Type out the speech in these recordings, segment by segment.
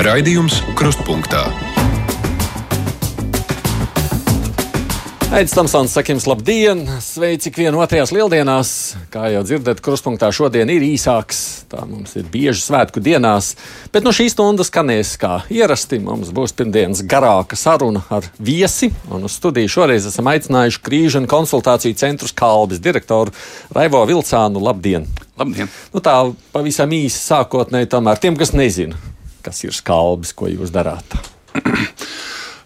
Raidījums Krustpunktā. Aizsmeļamies, Tamsons, sakiem, labdien! Sveici ikvienu otrajās lieldienās. Kā jau dzirdat, krustpunktā šodien ir īsāks. Tā mums ir bieži svētku dienās, bet no šīs stundas skanēs kā ierasti. Mums būs pirmdienas garāka saruna ar viesi. Un uz studiju šoreiz esam aicinājuši krīžu un konsultāciju centru Kalbis direktoru Raivo Vilcānu. Labdien! Labdien! Nu tā pavisam īsi sākotnēji tomēr tiem, kas nezina, kas ir skalbis, ko jūs darāt.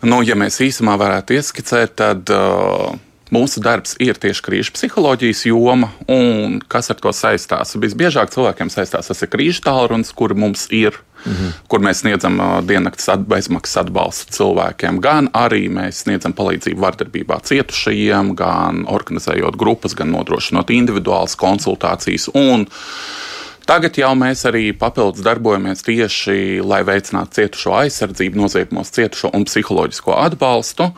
Nu, ja mēs īsumā varētu ieskicēt, tad uh, mūsu darbs ir tieši krīžu psiholoģijas joma. Un kas ar to saistās? Visbiežāk cilvēkiem saistās tas ir krīžu tālrunis, kur mums ir. -hmm. Kur mēs sniedzam uh, diennakts bezmaksas atbalstu cilvēkiem, gan arī mēs sniedzam palīdzību vardarbībā cietušajiem, gan organizējot grupas, gan nodrošinot individuālas konsultācijas. Un Tagad jau mēs arī papildus darbojamies tieši, lai veicinātu cietušo aizsardzību, noziegumos cietušo un psiholoģisko atbalstu.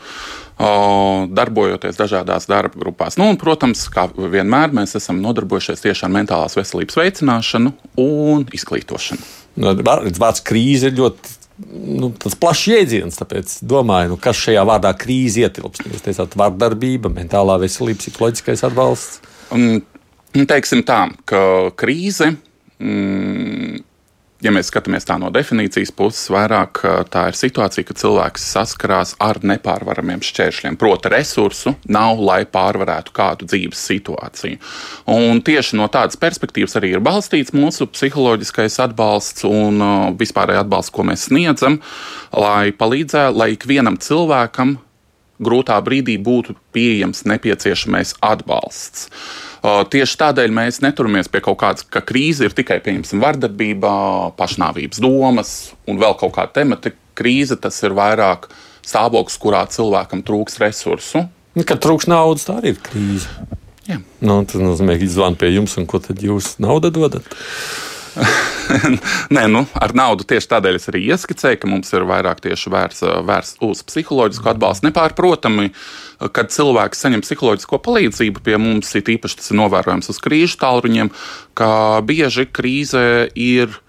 Darbojoties dažādās darba grupās. Nu, un, protams, kā vienmēr, mēs esam nodarbojušies tieši ar mentālās veselības veicināšanu un izglītošanu. Nu, vārds krīze ir ļoti nu, plašs jēdziens. Tāpēc domāju, nu, kas šajā vārdā krīze ietilpst. Jūs teicāt, vardarbība, mentālā veselība, psiholoģiskais atbalsts. Un, teiksim tā, ka krīze Mm, ja mēs skatāmies tā no definīcijas puses, vairāk tā ir situācija, kad cilvēks saskarās ar nepārvaramiem šķēršļiem. Proti, resursu nav, lai pārvarētu kādu dzīves situāciju. Un tieši no tādas perspektīvas arī ir balstīts mūsu psiholoģiskais atbalsts un vispārējais atbalsts, ko mēs sniedzam, lai palīdzētu, lai ikvienam cilvēkam grūtā brīdī būtu pieejams nepieciešamais atbalsts. Tieši tādēļ mēs neturamies pie kaut kādas, ka krīze ir tikai vardarbība, pašnāvības domas un vēl kaut kāda temata. Krīze tas ir vairāk stāvoklis, kurā cilvēkam trūks resursu. Nu, kad trūks naudas, tā arī ir krīze. Jā. Nu, tas nozīmē, ka zvana pie jums, un ko tad jūs naudu dodat? Nē, nu, ar naudu tieši tādēļ es arī ieskicēju, ka mums ir vairāk tieši vērsts vērs uz psiholoģisku atbalstu. Nepārprotami, kad cilvēks saņem psiholoģisko palīdzību pie mums, ir īpaši tas ir novērojams uz krīžu tālruņiem, ka bieži krīze ir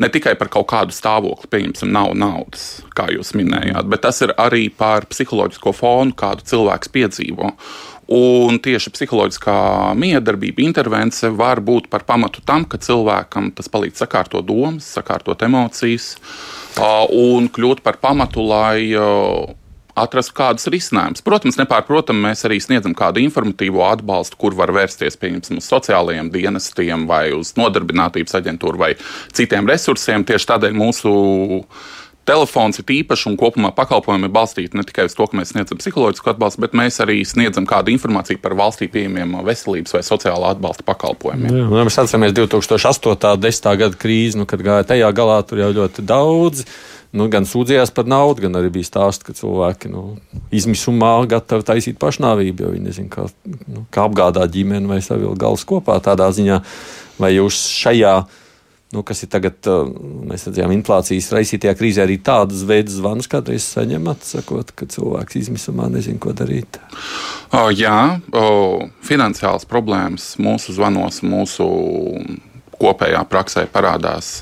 ne tikai par kaut kādu stāvokli, pieņemsim, nav naudas, kā jūs minējāt, bet tas ir arī par psiholoģisko fonu, kādu cilvēks piedzīvo. Un tieši psiholoģiskā miedarbība, intervence var būt par pamatu tam, ka cilvēkam tas palīdz sakārtot domas, sakārtot emocijas un kļūt par pamatu, lai atrastu kādus risinājumus. Protams, nepārprotami mēs arī sniedzam kādu informatīvo atbalstu, kur var vērsties pieņemsim uz sociālajiem dienestiem vai uz nodarbinātības aģentūru vai citiem resursiem. Tieši tādēļ mūsu telefons ir īpašs un kopumā pakalpojumi ir balstīti ne tikai uz to, ka mēs sniedzam psiholoģisku atbalstu, bet mēs arī sniedzam kādu informāciju par valstī pieejamiem veselības vai sociālā atbalsta pakalpojumiem. Jā, nu, mēs atceramies 2008. un 10. gada krīzi, nu, kad gāja tajā galā, tur jau ļoti daudz. Nu, gan sūdzējās par naudu, gan arī bija stāsts, ka cilvēki nu, izmisumā gatavi taisīt pašnāvību, jo viņi nezina, kā, nu, kā apgādāt ģimeni vai savilkt galus kopā tādā ziņā. Vai jūs šajā nu, kas ir tagad, mēs redzējām, inflācijas raisītajā krīzē, arī tādas veidas zvanus kādreiz saņemat, sakot, ka cilvēks izmisumā nezina, ko darīt? O, jā, o, finansiāls problēmas mūsu zvanos, mūsu kopējā praksē parādās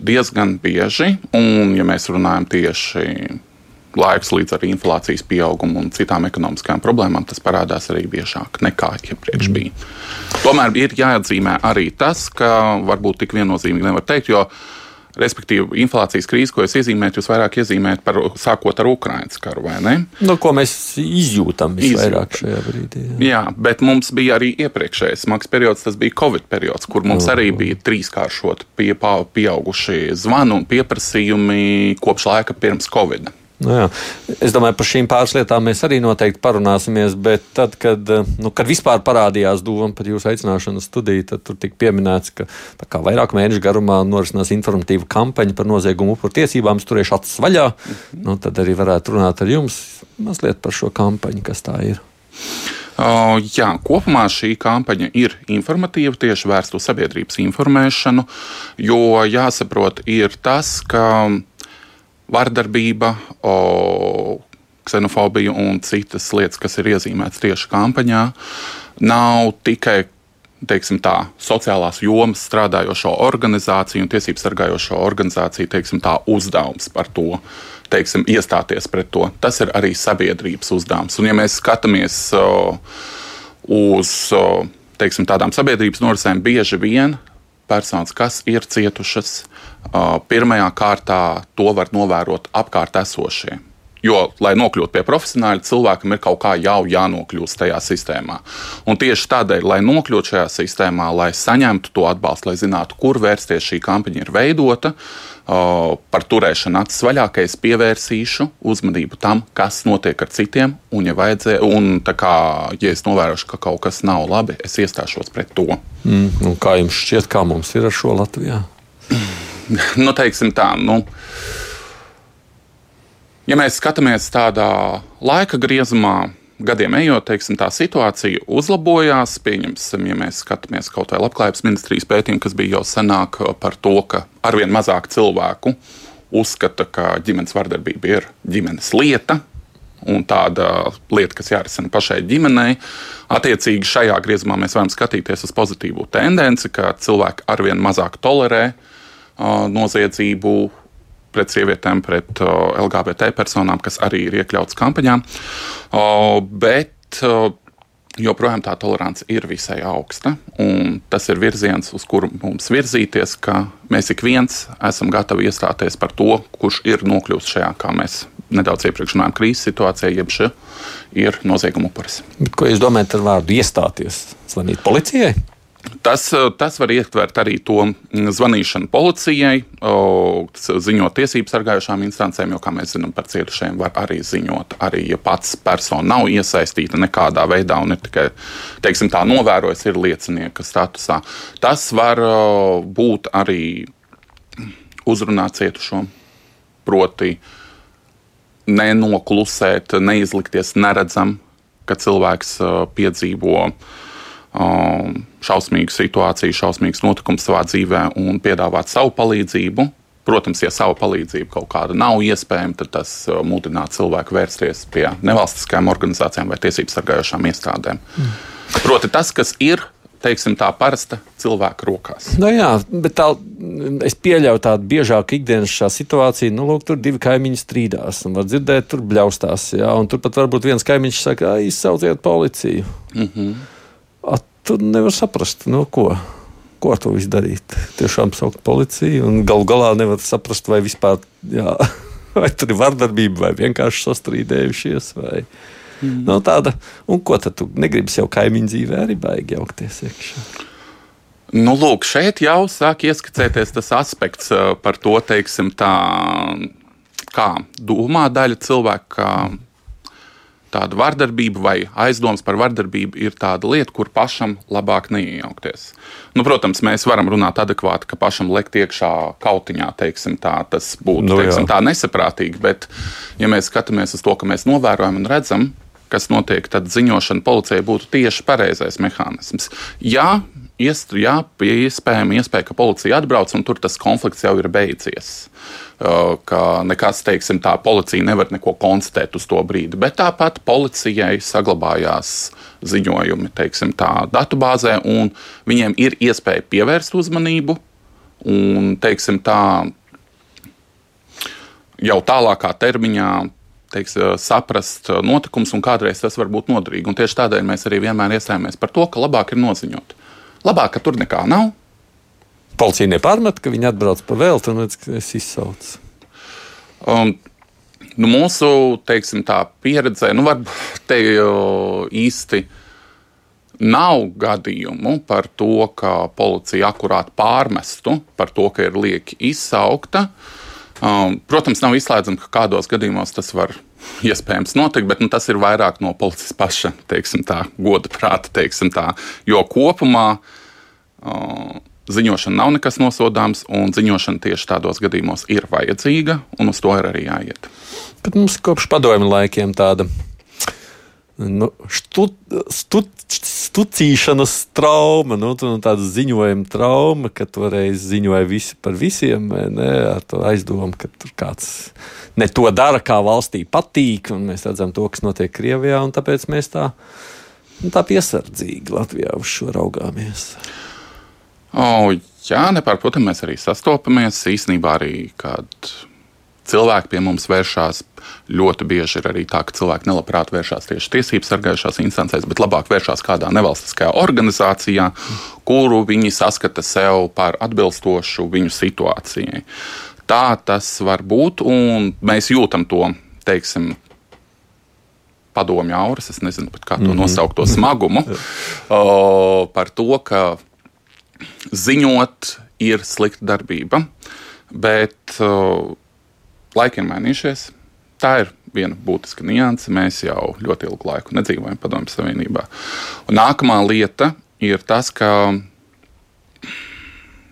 diezgan bieži, un, ja mēs runājam tieši laiks līdz ar inflācijas pieaugumu un citām ekonomiskām problēmām, tas parādās arī biežāk nekā iepriekš mm. bija. Tomēr ir jāatzīmē arī tas, ka varbūt tik viennozīmīgi nevar teikt, jo Respektīvi, inflācijas krīze, ko jūs iezīmējat, jūs vairāk iezīmējat par sākot ar Ukraiņas karu, vai ne? No, ko mēs izjūtam visvairāk šajā brīdī. Jā. jā, bet mums bija arī iepriekšējais smags periods, tas bija Covid periods, kur mums no, arī bija trīskāršot pie, pieauguši zvanu un pieprasījumi kopš laika pirms Covid. Nu jā. es domāju, par šīm pāris lietām mēs arī noteikti parunāsimies, bet tad, kad, nu, kad vispār parādījās doma par jūsu aicināšanu studiju, tad tur tika pieminēts, ka vairāk mēnešu garumā norisinās informatīva kampaņa par noziegumu upuru tiesībām, turēšu acis vaļā. -hmm. nu, tad arī varētu runāt ar jums mazliet par šo kampaņu, kas tā ir. Uh, jā, kopumā šī kampaņa ir informatīva, tieši vērsta uz sabiedrības informēšanu, jo jāsaprot, ir tas, ka vardarbība, o, ksenofobija un citas lietas, kas ir iezīmētas tieši kampaņā, nav tikai teiksim, tā, sociālās jomas strādājošo organizāciju un tiesību sargājošo organizāciju teiksim, tā, uzdevums par to. Teiksim, iestāties pret to. Tas ir arī sabiedrības uzdevums. Un, ja mēs skatāmies uh, uz uh, teiksim, tādām sabiedrības norisēm, bieži vien personas, kas ir cietušas, uh, pirmajā kārtā to var novērot apkārt esošie. Jo, lai nokļūtu pie profesionāļa, cilvēkam ir kaut kā jau jānokļūst tajā sistēmā. Un tieši tādēļ, lai nokļūtu šajā sistēmā, lai saņemtu to atbalstu, lai zinātu, kur vērsties, šī kampaņa ir veidota. Par turēšanu acis vaļā, ka es pievērsīšu uzmanību tam, kas notiek ar citiem. Un, ja, vajadzē, un kā, ja es novērošu, ka kaut kas nav labi, es iestāšos pret to. Mm, kā jums šķiet, kā mums ir ar šo Latvijā? nu, teiksim tā. Nu, Ja mēs skatāmies tādā laika griezumā, gadiem ejot, teiksim, tā situācija uzlabojās. Pieņemsim, ja mēs skatāmies kaut vai labklājības ministrijas pētījumu, kas bija jau senāk par to, ka arvien mazāk cilvēku uzskata, ka ģimenes vardarbība ir ģimenes lieta. Un tāda lieta, kas jārisina pašai ģimenei. Attiecīgi, šajā griezumā mēs varam skatīties uz pozitīvu tendenci, ka cilvēki arvien mazāk tolerē uh, noziedzību, pret sievietēm, pret LGBT personām, kas arī ir iekļauts kampaņā. Bet joprojām tā tolerance ir visai augsta. Tas ir virziens, uz kuru mums virzīties, ka mēs ik viens esam gatavi iestāties par to, kurš ir nokļuvis šajā, kā mēs nedaudz iepriekš runājām, krīzes situācijā, jeb šī ir nozieguma upuris. Ko jūs domājat ar vārdu iestāties? Zvanīt policijai? Tas, eh, tas var ietvert arī to mm, zvanīšanu policijai, ziņot tiesību sargājušām instancēm, jo, kā mēs zinām, par cietušajiem var arī ziņot. Arī, ja pats persona nav iesaistīta nekādā veidā un ir tikai teiksim, tā novērojis, ir liecinieka statusā. Tas var būt arī uzrunāt cietušo. Proti, nenoklusēt, neizlikties neredzam, ka cilvēks piedzīvo um, šausmīgu situāciju, šausmīgus notikumus savā dzīvē un piedāvāt savu palīdzību. Protams, ja savu palīdzību kaut kāda nav iespējama, tad tas uh, mudināt cilvēku vērsties pie nevalstiskajām organizācijām vai tiesību sargājošām iestādēm. Mm. Proti, tas, kas ir teiksim, tā parasta cilvēka rokās. Nu jā, bet tā, es pieļauju tādu biežāku ikdienas šā situāciju. Nu, lūk, tur divi kaimiņi strīdās, un var dzirdēt, tur bļaustās. Jā, un tur pat varbūt viens kaimiņš saka, izsauciet policiju. Mm -hmm. At, tu nevar saprast, no ko. Ko ar to visu darīt? Tiešām saukt policiju, un galu galā nevar saprast, vai vispār jā, vai tur ir vardarbība, vai vienkārši sastrīdējušies. Vai, mm. no tāda, un ko tad tu negribi sev kaimiņu dzīvē arī baigi jaukties iekšā? Nu, lūk, šeit jau sāk ieskicēties tas aspekts eh, par to, teiksim, tā, kā domā daļa cilvēku, kā tāda vardarbība vai aizdoms par vardarbību ir tāda lieta, kur pašam labāk neiejaukties. Nu, protams, mēs varam runāt adekvāti, ka pašam lekt iekšā kautiņā, teiksim, tā, tas būtu nu, teiksim, tā nesaprātīgi. Bet, ja mēs skatāmies uz to, ka mēs novērojam un redzam, kas notiek, tad ziņošana policijai būtu tieši pareizais mehānisms. Jā, jā iespējama iespēja, ka policija atbrauc un tur tas konflikts jau ir beidzies. Ka nekas, teiksim, tā policija nevar neko konstatēt uz to brīdi. Bet tāpat policijai saglabājās ziņojumi, teiksim, tā datubāzē, un viņiem ir iespēja pievērst uzmanību un, teiksim, tā jau tālākā termiņā teiks, saprast notikumus, un kādreiz tas var būt noderīgi. Un tieši tādēļ mēs arī vienmēr iestājāmies par to, ka labāk ir noziņot. Labāk, ka tur nekā nav, Policija nepārmet, ka viņi atbrauc pa velti un redz, ka es izsaucu. Um, nu, mūsu teiksim, pieredzē, nu, te īsti nav gadījumu par to, ka policija akurāt pārmestu par to, ka ir lieki izsaukta. Um, protams, nav izslēdzams, ka kādos gadījumos tas var iespējams notikt, bet nu, tas ir vairāk no policijas paša tā, goda prāta. Tā, jo kopumā uh, ziņošana nav nekas nosodāms, un ziņošana tieši tādos gadījumos ir vajadzīga, un uz to ir arī jāiet. Bet mums kopš padomju laikiem tāda nu, štut, štut, stucīšanas trauma, nu, tāda ziņojuma trauma, ka toreiz ziņoja visi par visiem, ne, ar to aizdomu, ka tur kāds ne to dara, kā valstī patīk, un mēs redzam to, kas notiek Krievijā, un tāpēc mēs tā tā piesardzīgi Latvijā uz šo raugāmies? O, jā, nepārprotami mēs arī sastopamies. Īsnībā arī kad cilvēki pie mums vēršās. Ļoti bieži ir arī tā, ka cilvēki nelabprāt vēršās tieši tiesību sargājušās instancēs, bet labāk vēršās kādā nevalstiskajā organizācijā, kuru viņi saskata sev par atbilstošu viņu situācijai. Tā tas var būt, un mēs jūtam to, teiksim, padomju auras, es nezinu pat kā to mm -hmm. nosaukt, to smagumu, o, par to, ka ziņot ir slikta darbība, bet o, laikiem mainījušies. Tā ir viena būtiska nianse. Mēs jau ļoti ilgu laiku nedzīvojam Padomju Savienībā. Un nākamā lieta ir tas, ka,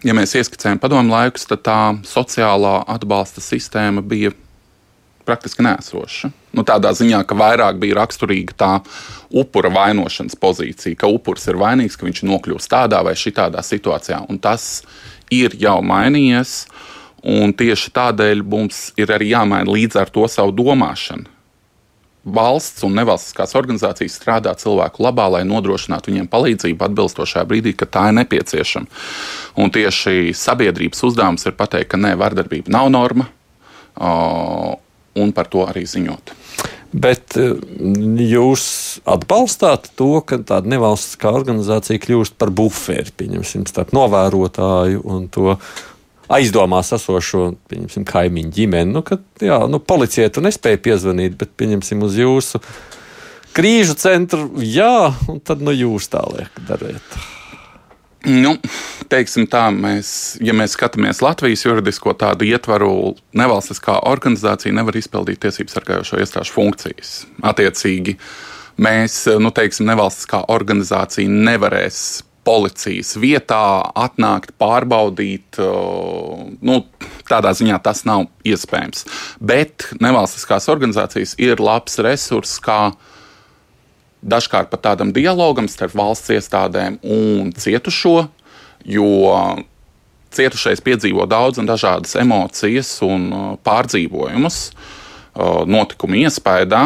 ja mēs ieskicējam padomu laikus, tad tā sociālā atbalsta sistēma bija praktiski nēsoša. Nu, tādā ziņā, ka vairāk bija raksturīga tā upura vainošanas pozīcija, ka upuris ir vainīgs, ka viņš nokļūst tādā vai citādā situācijā. Un tas ir jau mainījies, un tieši tādēļ mums ir arī jāmaina līdz ar to savu domāšanu. Valsts un nevalstiskās organizācijas strādā cilvēku labā, lai nodrošinātu viņiem palīdzību atbilstošajā brīdī, kad tā ir nepieciešama. Un tieši sabiedrības uzdevums ir pateikt, ka nē, vardarbība nav norma, un par to arī ziņot. Bet eh, jūs atbalstāt to, ka tāda nevalstiskā organizācija kļūst par buferi, pieņemsim, starp novērotāju un to aizdomās esošo kaimiņu ģimeni. Nu, kad, jā, nu, policija tu nespēja piezvanīt, bet pieņemsim uz jūsu krīžu centru, jā, un tad nu, jūs tālāk dariet. Nu, teiksim tā, mēs, ja mēs skatāmies Latvijas juridisko tādu ietvaru, nevalstiskā organizācija nevar izpildīt tiesību sargājošo iestāžu funkcijas. Attiecīgi, mēs, nu, teiksim, nevalstiskā organizācija nevarēs policijas vietā atnākt, pārbaudīt. Nu, tādā ziņā tas nav iespējams. Bet nevalstiskās organizācijas ir labs resurss, kā dažkārt pat tādam dialogam starp valsts iestādēm un cietušo, jo cietušais piedzīvo daudz un dažādas emocijas un pārdzīvojumus notikumu iespējā.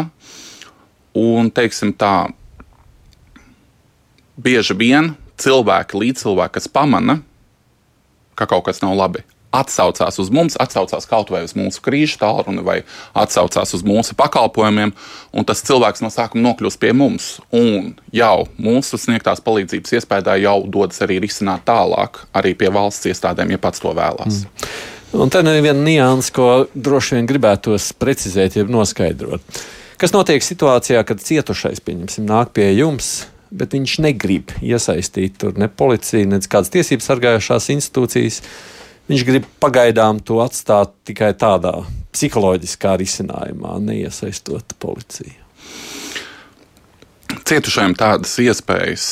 Un, teiksim tā, bieži vien cilvēki, līdzcilvēki, kas pamana, ka kaut kas nav labi, atsaucās uz mums, atsaucās kaut vai uz mūsu krīžu tālruni, vai atsaucās uz mūsu pakalpojumiem, un tas cilvēks no sākuma nokļūst pie mums. Un jau mūsu sniegtās palīdzības iespējā jau dodas arī risināt tālāk, arī pie valsts iestādēm, ja pats to vēlās. Mm. Un te ir viena nianses, ko droši vien gribētos precizēt, jeb noskaidrot. Kas notiek situācijā, kad cietušais, pieņemsim, nāk pie jums, bet viņš negrib iesaistīt tur ne policiju, ne kādas tiesības sargājušās institūcijas? Viņš grib pagaidām to atstāt tikai tādā psiholoģiskā risinājumā, neiesaistot policiju. Cietušajiem tādas iespējas,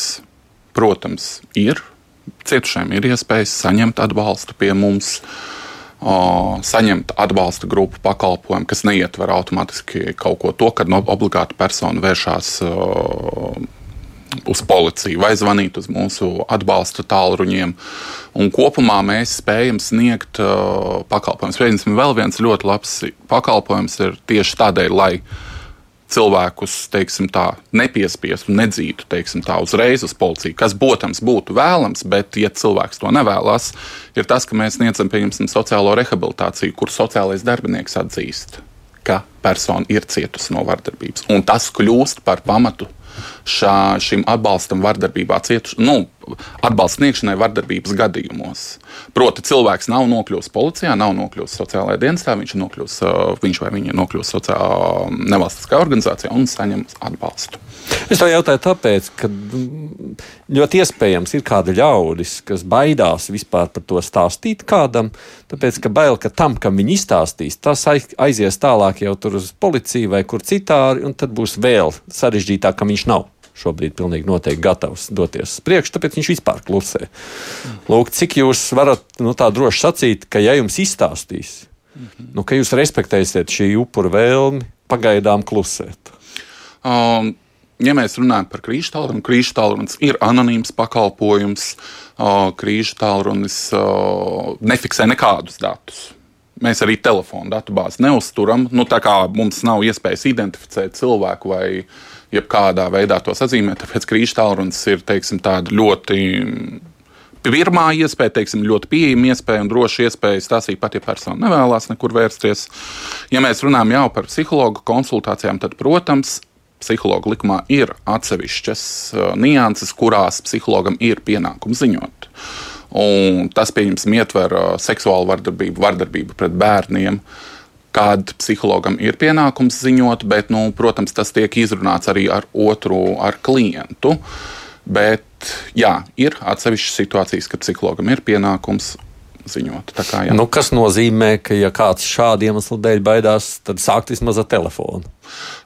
protams, ir. Cietušajiem ir iespējas saņemt atbalstu pie mums, o, saņemt atbalsta grupu pakalpojumu, kas neietver automātiski kaut ko to, kad no obligāti persona vēršās. O, uz policiju vai zvanīt uz mūsu atbalsta tālruņiem. Un kopumā mēs spējam sniegt uh, pakalpojumus. Pieņemsim, vēl viens ļoti labs pakalpojums ir tieši tādēļ, lai cilvēkus teiksim, tā, nepiespiestu, nedzītu teiksim, tā, uzreiz uz policiju, kas, protams, būtu vēlams, bet, ja cilvēks to nevēlas, ir tas, ka mēs sniedzam pieņemsim, sociālo rehabilitāciju, kur sociālais darbinieks atzīst, ka persona ir cietusi no vardarbības. Un tas kļūst par pamatu šā, šim atbalstam vardarbībā cietušiem, nu, atbalsta sniegšanai vardarbības gadījumos. Proti, cilvēks nav nokļuvis policijā, nav nokļuvis sociālajā dienestā, viņš, nokļūs, viņš vai viņa nokļūst sociālā nevalstiskā organizācijā un saņem atbalstu. Es to jautāju tāpēc, ka ļoti iespējams ir kādi ļaudis, kas baidās vispār par to stāstīt kādam, tāpēc ka bail, ka tam, kam viņi izstāstīs, tas aizies tālāk jau tur uz policiju vai kur citādi, un tad būs vēl sarežģītāk, ka viņš nav šobrīd pilnīgi noteikti gatavs doties uz priekšu, tāpēc viņš vispār klusē. Lūk, cik jūs varat nu, tā droši sacīt, ka ja jums izstāstīs, nu, ka jūs respektēsiet šī upura vēlmi pagaidām klusēt? Um. Ja mēs runājam par krīžu tālruni, krīžu tālrunis ir anonīms pakalpojums. Krīžu tālrunis nefiksē nekādus datus. Mēs arī telefonu datubāzi neuzturam. Nu, tā kā mums nav iespējas identificēt cilvēku vai jebkādā veidā to sazīmēt. Tāpēc krīžu tālrunis ir teiksim, ļoti pirmā iespēja, teiksim, ļoti pieejama iespēja un droša iespēja stāstīt pat, ja persona nevēlas nekur vērsties. Ja mēs runājam jau par psihologu konsultācijām, tad, protams, psihologa likumā ir atsevišķas uh, nianses, kurās psihologam ir pienākums ziņot. Un tas, pieņemsim, ietver uh, seksuālu vardarbību, vardarbību pret bērniem, kad psihologam ir pienākums ziņot, bet, nu, protams, tas tiek izrunāts arī ar otru, ar klientu. Bet, jā, ir atsevišķas situācijas, kad psihologam ir pienākums ziņot. Kā, nu, kas nozīmē, ka, ja kāds šādu iemeslu dēļ baidās, tad sākt vismaz ar telefonu.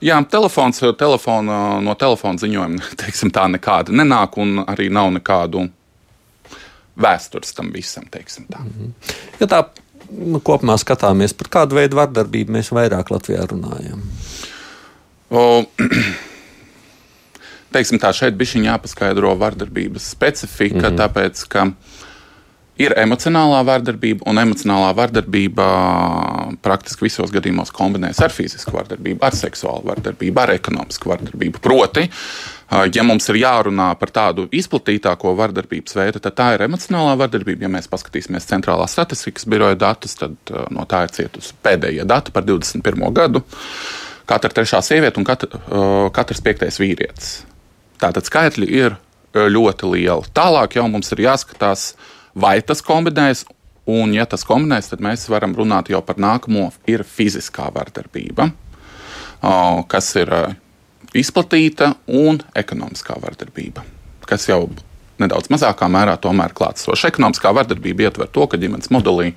Jā, telefons, telefona, no telefona ziņojuma teiksim, tā nekāda nenāk, un arī nav nekādu vēstures tam visam. Mm -hmm. Ja tā kopumā skatāmies, par kādu veidu vardarbību mēs vairāk Latvijā runājam. O, teiksim tā, šeit bija jāpaskaidro vardarbības specifika, mm -hmm. tāpēc ka Ir emocionālā vardarbība, un emocionālā vardarbība praktiski visos gadījumos kombinējas ar fizisku vardarbību, ar seksuālu vardarbību, ar ekonomisku vardarbību. Proti, ja mums ir jārunā par tādu izplatītāko vardarbības veidu, tad tā ir emocionālā vardarbība. Ja mēs paskatīsimies centrālā statistikas biroja datus, tad no tā ir cietusi pēdējie dati par 21. gadu. Katra trešā sieviete un katra, katrs piektais vīrietis. Tātad skaitļi ir ļoti lieli. Tālāk jau mums ir jāskatās, vai tas kombinēs. Un, ja tas kombinēs, tad mēs varam runāt jau par nākamo, ir fiziskā vardarbība, kas ir izplatīta, un ekonomiskā vardarbība, kas jau nedaudz mazākā mērā tomēr klātsoša. Ekonomiskā vardarbība ietver to, ka ģimenes modelī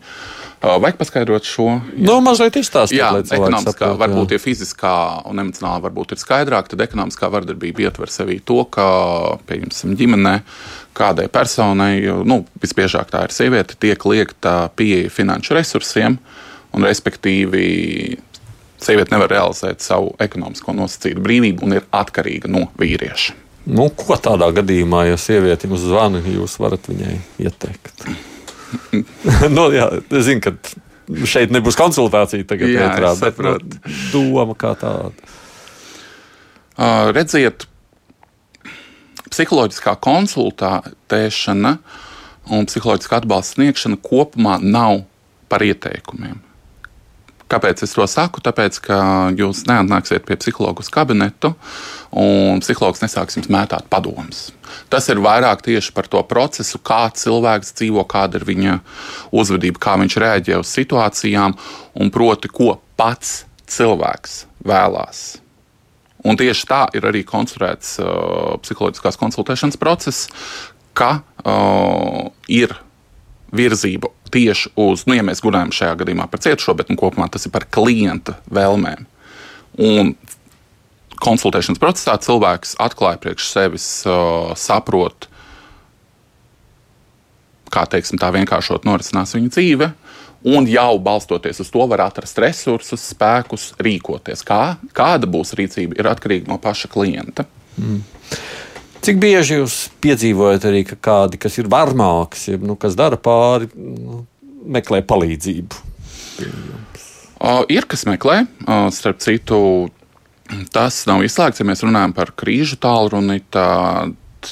Vajag paskaidrot šo. Jā, no, nu, mazliet izstāstīt. Jā, ekonomiskā, saprot, varbūt, jā. ja fiziskā un emocionālā varbūt ir skaidrāk, tad ekonomiskā vardarbība ietver sevī to, ka, pieņemsim, ģimenē kādai personai, nu, visbiežāk tā ir sieviete, tiek liekta pieeja finanšu resursiem, un respektīvi sieviete nevar realizēt savu ekonomisko nosacītu brīvību un ir atkarīga no vīrieša. Nu, ko tādā gadījumā, ja sieviete jums zvana, jūs varat viņai ieteikt? nu, jā, es zinu, ka šeit nebūs konsultācija tagad, jā, ietrā, bet nu, doma kā tāda. Uh, redziet, psiholoģiskā konsultēšana un psiholoģiskā atbalsta sniegšana kopumā nav par ieteikumiem. Kāpēc es to saku? Tāpēc, ka jūs neatnāksiet pie psihologa uz kabinetu, un psihologs nesāks jums mētāt padomus. Tas ir vairāk tieši par to procesu, kā cilvēks dzīvo, kāda ir viņa uzvedība, kā viņš reaģē uz situācijām, un proti, ko pats cilvēks vēlās Un tieši tā ir arī konstruēts uh, psiholoģiskās konsultēšanas process, ka uh, ir virzība tieši uz, nu, ja mēs runājam šajā gadījumā par cietušo, bet nu, kopumā tas ir par klienta vēlmēm. Un konsultēšanas procesā cilvēks atklāja priekš sevis, uh, saprot, kā teiksim, tā vienkāršot norisinās viņa dzīve. Un jau balstoties uz to var atrast resursus, spēkus, rīkoties. Kā, kāda būs rīcība, ir atkarīga no paša klienta. Mm. Cik bieži jūs piedzīvojat arī, ka kādi, kas ir varmāks, ja, nu, kas dara pāri, nu, meklē palīdzību? Uh, ir kas meklē, uh, starp citu, tas nav izslēgts, ja mēs runājam par krīžu tālruni. Tad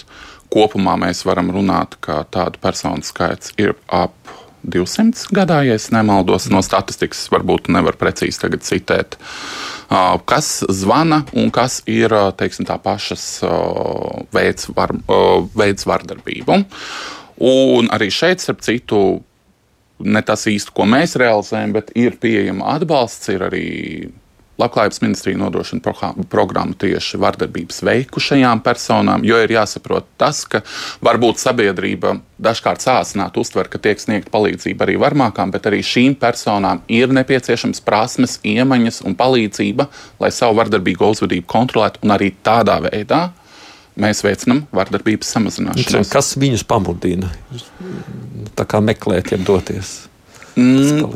kopumā mēs varam runāt, ka tādu personu skaits ir ap 200 gadā, ja nemaldos. No statistikas varbūt nevar precīzi citēt. Kas zvana un kas ir teiksim, tā pašas veids, var, veids vardarbību. Un arī šeit, starp citu, ne tas īsti, ko mēs realizējam, bet ir pieejama atbalsts, ir arī Labklājības ministrija nodrošina programmu tieši vardarbības veikušajām personām, jo ir jāsaprot tas, ka varbūt sabiedrība dažkārt sāsināti uztver, ka tiek sniegta palīdzība arī varmākām, bet arī šīm personām ir nepieciešams prasmes, iemaņas un palīdzība, lai savu vardarbīgo uzvedību kontrolētu un arī tādā veidā mēs veicinām vardarbības samazināšanu. Kas viņus pamudina meklēt, jeb doties? Mm.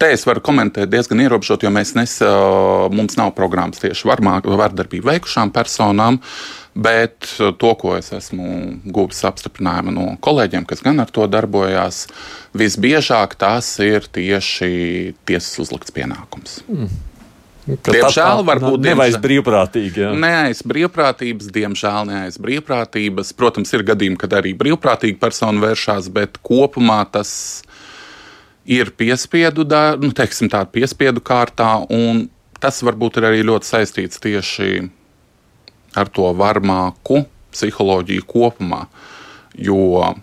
Te es varu komentēt diezgan ierobežot, jo mēs nes, mums nav programmas tieši vardarbību veikušām personām. Bet to, ko es esmu guvis apstiprinājumu no kolēģiem, kas gan ar to darbojās, visbiežāk tas ir tieši tiesas uzlikts pienākums. Mm. Diemžēl, varbūt nevis brīvprātīgi. Jā. Ne aiz brīvprātības, diemžēl ne aiz brīvprātības. Protams, ir gadījumi, kad arī brīvprātīgi persona vēršās, bet kopumā tas ir piespiedu, nu, teiksim, tā piespiedu kārtā, un tas varbūt ir arī ļoti saistīts tieši ar to varmāku psiholoģiju kopumā. Jo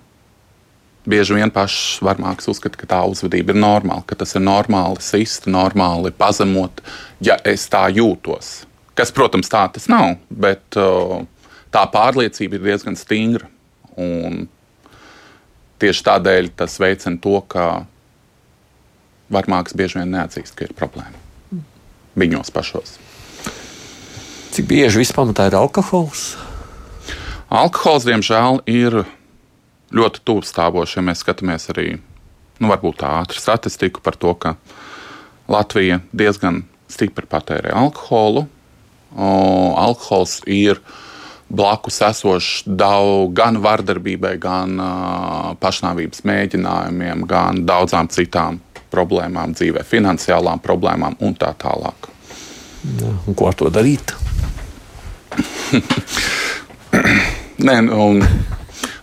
bieži vien pašs varmāks uzskata, ka tā uzvedība ir normāla, ka tas ir normāli sist, normāli pazemot, ja es tā jūtos. Kas, protams, tā tas nav, bet uh, tā pārliecība ir diezgan stingra. Un tieši tādēļ tas veicina to, ka varmāks bieži vien neatzīst, ka ir problēma viņos pašos. Cik bieži vispār ir alkohols? Alkohols, diemžēl, ir ļoti tuvu stāvoši, ja mēs skatāmies arī nu, ātru statistiku par to, ka Latvija diezgan stipri patērē alkoholu. O, alkohols ir blakus esošs daudz gan vardarbībai, gan uh, pašnāvības mēģinājumiem, gan daudzām citām problēmām dzīvē, finansiālām problēmām un tā tālāk. Ja, un ko ar to darīt? Nē, un,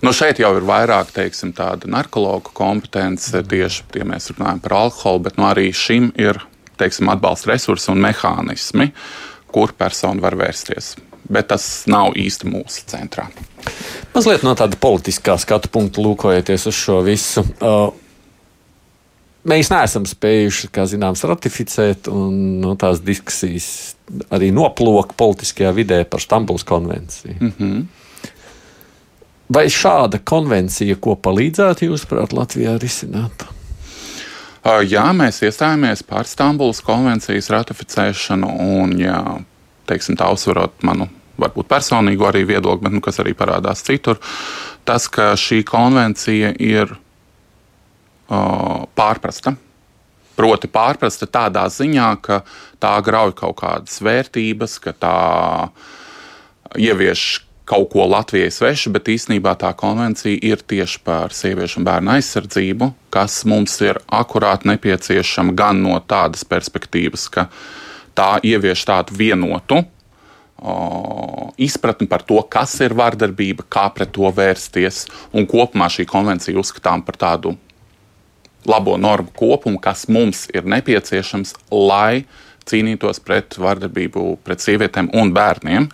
nu šeit jau ir vairāk teiksim, tāda narkologa kompetence tieši, ja mēs runājam par alkoholu, bet nu, arī šim ir teiksim, atbalsta resursi un mehānismi, kur persona var vērsties. Bet tas nav īsti mūsu centrā. Mazliet no tāda politiskā skatu punkta lūkojoties uz šo visu. Uh, mēs neesam spējuši, kā zināms, ratificēt, un no, nu, tās diskusijas arī noplūka politiskajā vidē par Stambulas konvenciju. Mm -hmm. Vai šāda konvencija, ko palīdzētu jūs, prāt, Latvijā risināt? Jā, mēs iestājāmies par Stambulas konvencijas ratificēšanu, un, jā, teiksim, tā uzsverot manu varbūt personīgo arī viedokli, bet nu, kas arī parādās citur, tas, ka šī konvencija ir pārprasta. Proti, pārprasta tādā ziņā, ka tā grauj kaut kādas vērtības, ka tā ievieš kaut ko Latvijai svešu, bet īsnībā tā konvencija ir tieši par sieviešu un bērnu aizsardzību, kas mums ir akurāti nepieciešama gan no tādas perspektīvas, ka tā ievieš tādu vienotu o, izpratni par to, kas ir vardarbība, kā pret to vērsties, un kopumā šī konvencija uzskatām par tādu labo normu kopumu, kas mums ir nepieciešams, lai cīnītos pret vardarbību pret sievietēm un bērniem.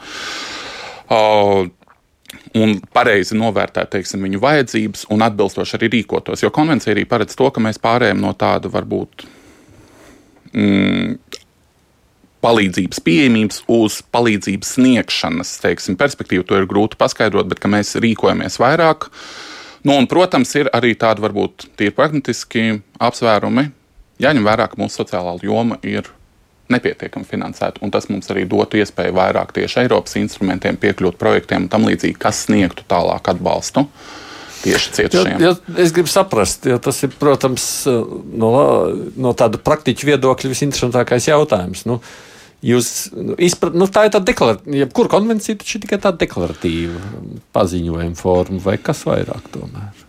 Uh, un pareizi novērtēt teiksim, viņu vajadzības un atbilstoši arī rīkotos. Jo konvencija arī paredz to, ka mēs pārējām no tāda varbūt mm, palīdzības pieejamības uz palīdzības sniegšanas teiksim, perspektīvu. To ir grūti paskaidrot, bet mēs rīkojamies vairāk. Nu, un, protams, ir arī tādi varbūt tīri pragmatiski apsvērumi. Jāņem vērā, ka mūsu sociālā joma ir nepietiekami finansēta. Tas mums arī dotu iespēju vairāk tieši Eiropas instrumentiem piekļūt projektiem un tam līdzīgi, kas sniegtu tālāk atbalstu. Tieši cietušajiem. Ja, ja es gribu saprast, jo tas ir, protams, no, no tāda praktiķa viedokļa visinteresantākais jautājums. Nu, Jūs, nu, izprat, nu, tā ir tāda deklaratīva, jebkura konvencija taču ir tikai tāda deklaratīva paziņojuma forma, vai kas vairāk tomēr?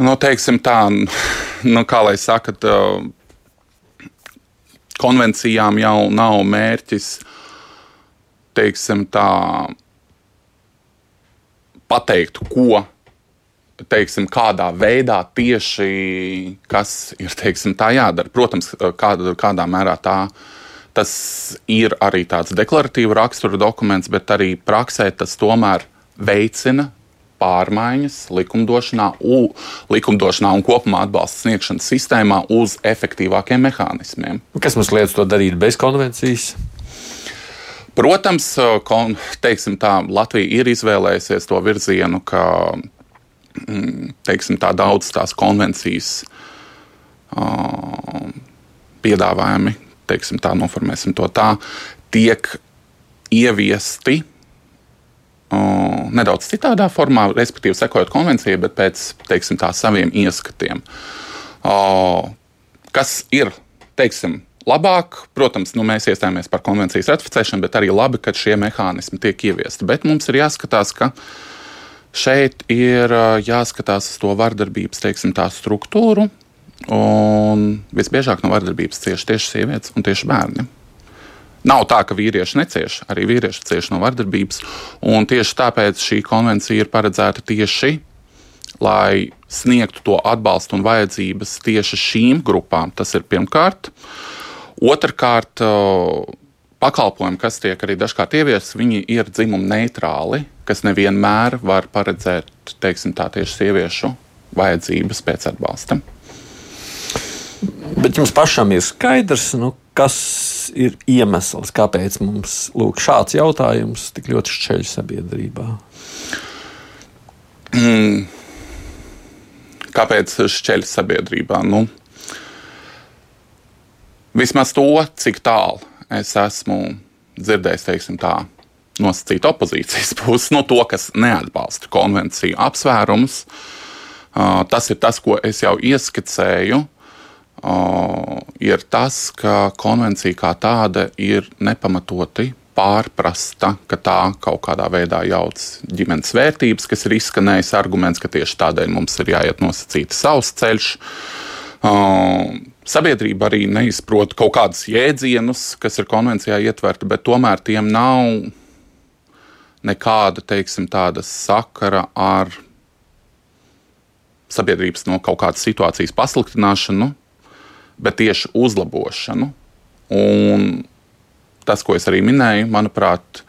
Nu, teiksim tā, nu, kā lai saka, konvencijām jau nav mērķis, teiksim, tā, pateikt, ko, teiksim, kādā veidā tieši kas ir teiksim, tā jādara. Protams, kādā, kādā mērā tā. Tas ir arī tāds deklaratīvs rakstura dokuments, bet arī praksē tas tomēr veicina pārmaiņas likumdošanā, u, likumdošanā un kopumā atbalsta sniegšanas sistēmā uz efektīvākiem mehānismiem. Kas mums liedz to darīt bez konvencijas? Protams, kon, tā, Latvija ir izvēlējusies to virzienu, ka mm, teiksim, tā daudz tās konvencijas uh, piedāvājumi, teiksim, tā noformēsim to tā, tiek ieviesti uh, nedaudz citādā formā, respektīvi sekojot konvencijai, bet pēc teiksim, tā, saviem ieskatiem. Uh, kas ir teiksim, labāk, protams, nu, mēs iestājāmies par konvencijas ratificēšanu, bet arī labi, ka šie mehānismi tiek ieviesti. Bet mums ir jāskatās, ka šeit ir jāskatās uz to vardarbības teiksim, struktūru. Un visbiežāk no vardarbības cieši tieši sievietes un tieši bērni. Nav tā, ka vīrieši necieš, arī vīrieši cieš no vardarbības. Tieši tāpēc šī konvencija ir paredzēta tieši, lai sniegtu to atbalstu un vajadzības tieši šīm grupām. Tas ir pirmkārt. Otrakārt, pakalpojumi, kas tiek arī dažkārt ieviesti, viņi ir dzimuma neitrāli, kas nevienmēr var paredzēt teiksim, tā, tieši sieviešu vajadzības pēc atbalsta. Bet jums pašam ir skaidrs, nu, kas ir iemesls, kāpēc mums lūk, šāds jautājums tik ļoti šķeļ sabiedrībā? Mm. Kāpēc šķeļ sabiedrībā? Nu, vismaz to, cik tālu es esmu dzirdējis, teiksim tā, nosacīt opozīcijas pusi, no to, kas neatbalsta konvenciju apsvērumus. Tas ir tas, ko es jau ieskicēju ir tas, ka konvencija kā tāda ir nepamatoti pārprasta, ka tā kaut kādā veidā jauc ģimenes vērtības, kas ir izskanējis arguments, ka tieši tādēļ mums ir jāiet nosacīti savs ceļš. Sabiedrība arī neizprot kaut kādus jēdzienus, kas ir konvencijā ietverti, bet tomēr tiem nav nekāda, teiksim, sakara ar sabiedrības no kaut kādas situācijas pasliktināšanu bet tieši uzlabošanu. Un tas, ko es arī minēju, manuprāt,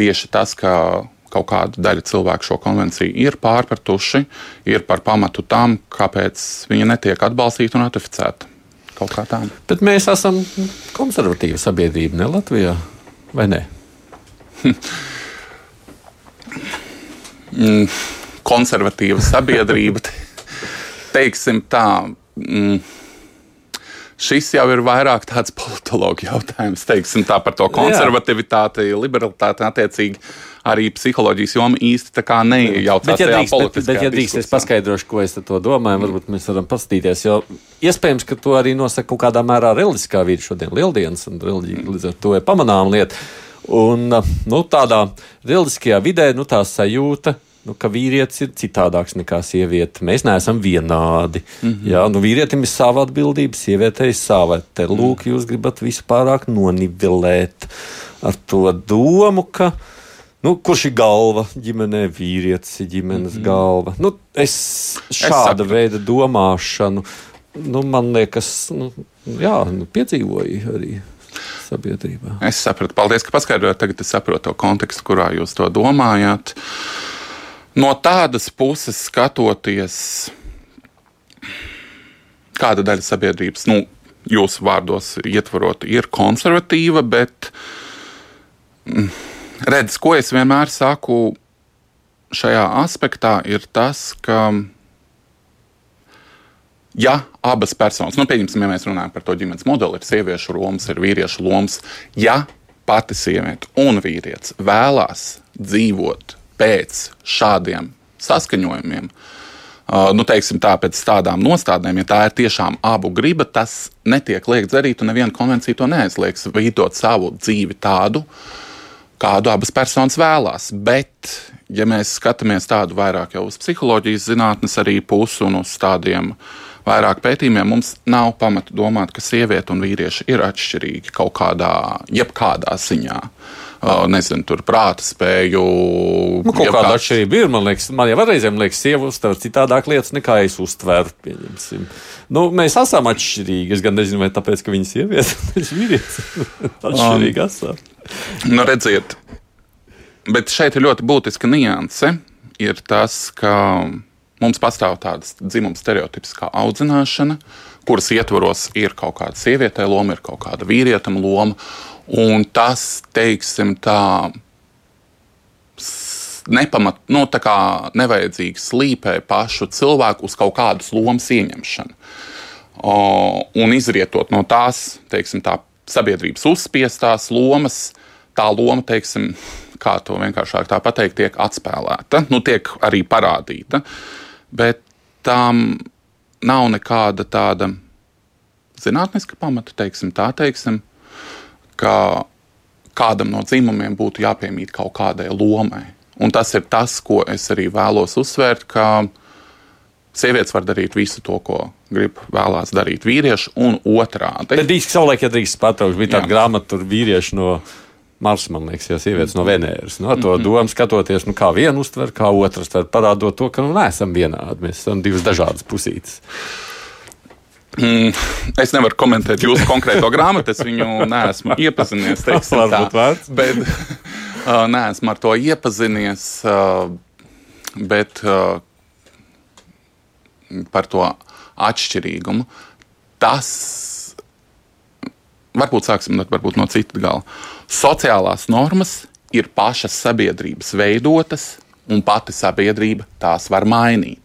tieši tas, ka kaut kāda daļa cilvēku šo konvenciju ir pārpratuši, ir par pamatu tam, kāpēc viņa netiek atbalstīta un ratificēta. Kaut kā tā. Bet mēs esam konservatīva sabiedrība, ne Latvijā, vai ne? Mm, konservatīva sabiedrība, teiksim tā. Mm, šis jau ir vairāk tāds politologu jautājums, teiksim tā par to konservativitāti, liberalitāti attiecīgi. Arī psiholoģijas joma īsti neiejaucās bet, ja drīkst, bet, bet, ja drīkst, es paskaidrošu, ko es to domāju. Varbūt mēs varam paskatīties. Jo iespējams, ka to arī nosaka kaut kādā mērā reliģiskā vide šodien, lieldienas, un reliģija līdz ar to ir pamanāma lieta. Un nu, tādā reliģiskajā vidē nu, tā sajūta nu, ka vīrietis ir citādāks nekā sieviete. Mēs neesam vienādi. Mm -hmm. Jā, nu, vīrietim ir sava atbildība, sievietei ir sava. Te lūk, jūs gribat visu pārāk nonivelēt ar to domu, ka. Nu, kurš ir galva ģimenē? Vīrietis ir ģimenes mm -hmm. galva. Nu, es šāda es veida domāšanu, nu, man liekas, nu, jā, nu, piedzīvoju arī sabiedrībā. Es sapratu, paldies, ka paskaidrojāt. Tagad es saprotu to kontekstu, kurā jūs to domājat. No tādas puses skatoties, kāda daļa sabiedrības, nu, jūsu vārdos ietvarot, ir konservatīva, bet mm, redz, ko es vienmēr saku šajā aspektā, ir tas, ka ja abas personas, nu, pieņemsim, ja mēs runājam par to ģimenes modeli, ir sieviešu lomas, ir vīriešu lomas, ja pati sieviete un vīrietis vēlās dzīvot pēc šādiem saskaņojumiem. Uh, nu, teiksim, tā, pēc tādām nostādnēm, ja tā ir tiešām abu griba, tas netiek liekts darīt, un neviena konvencija to neaizliegs veidot savu dzīvi tādu, kādu abas personas vēlās. Bet, ja mēs skatāmies tādu vairāk uz psiholoģijas zinātnes arī pusi un uz tādiem vairāk pētījumiem, mums nav pamata domāt, ka sieviete un vīrieši ir atšķirīgi kaut kādā, jebkādā ziņā. Nezinu, tur prāta spēju. Nu, kaut kāda kāds... atšķirība ir. Man liekas, man jau reizēm liekas, sieva uztver citādāk lietas nekā es uztveru. Pieņemsim. Nu, mēs esam atšķirīgi. Es gan nezinu, vai tāpēc, ka viņa ir sieviete, vai vīrietis. atšķirīgi um, esam. Nu, redziet, bet šeit ir ļoti būtiska nianse. Ir tas, ka mums pastāv tādas dzimuma stereotipas kā audzināšana, kuras ietvaros ir kaut kāda sievietē loma, ir kaut kāda vīrietam loma. Un tas, teiksim, tā nepamat, nu, tā kā nevajadzīgi slīpē pašu cilvēku uz kaut kādas lomas ieņemšanu. O, un izrietot no tās, teiksim, tā sabiedrības uzspiestās lomas, tā loma, teiksim, kā to vienkāršāk pateikt, tiek atspēlēta, nu, tiek arī parādīta. Bet tam nav nekāda tāda zinātniska pamata, teiksim, tā teiksim ka kādam no dzimumiem būtu jāpiemīt kaut kādai lomai. Un tas ir tas, ko es arī vēlos uzsvērt, ka sievietes var darīt visu to, ko grib vēlās darīt vīrieši, un otrādi. Tad īsti savulaik, ja drīkst patraukt, bija tāda grāmata, tur vīrieši no Marsa, man liekas, jau sievietes no Venēras. No, nu, to mm -hmm. domu skatoties, nu, kā viena uztver, kā otrs, parādot to, ka nu, neesam vienādi. Mēs esam divas dažādas pusītes. Mm, es nevaru komentēt jūsu konkrēto grāmatu, es viņu neesmu iepazinies. Tas varbūt vērts. Bet uh, neesmu ar to iepazinies. Uh, bet uh, par to atšķirīgumu. Tas varbūt sāksim varbūt no citas gala. Sociālās normas ir pašas sabiedrības veidotas, un pati sabiedrība tās var mainīt.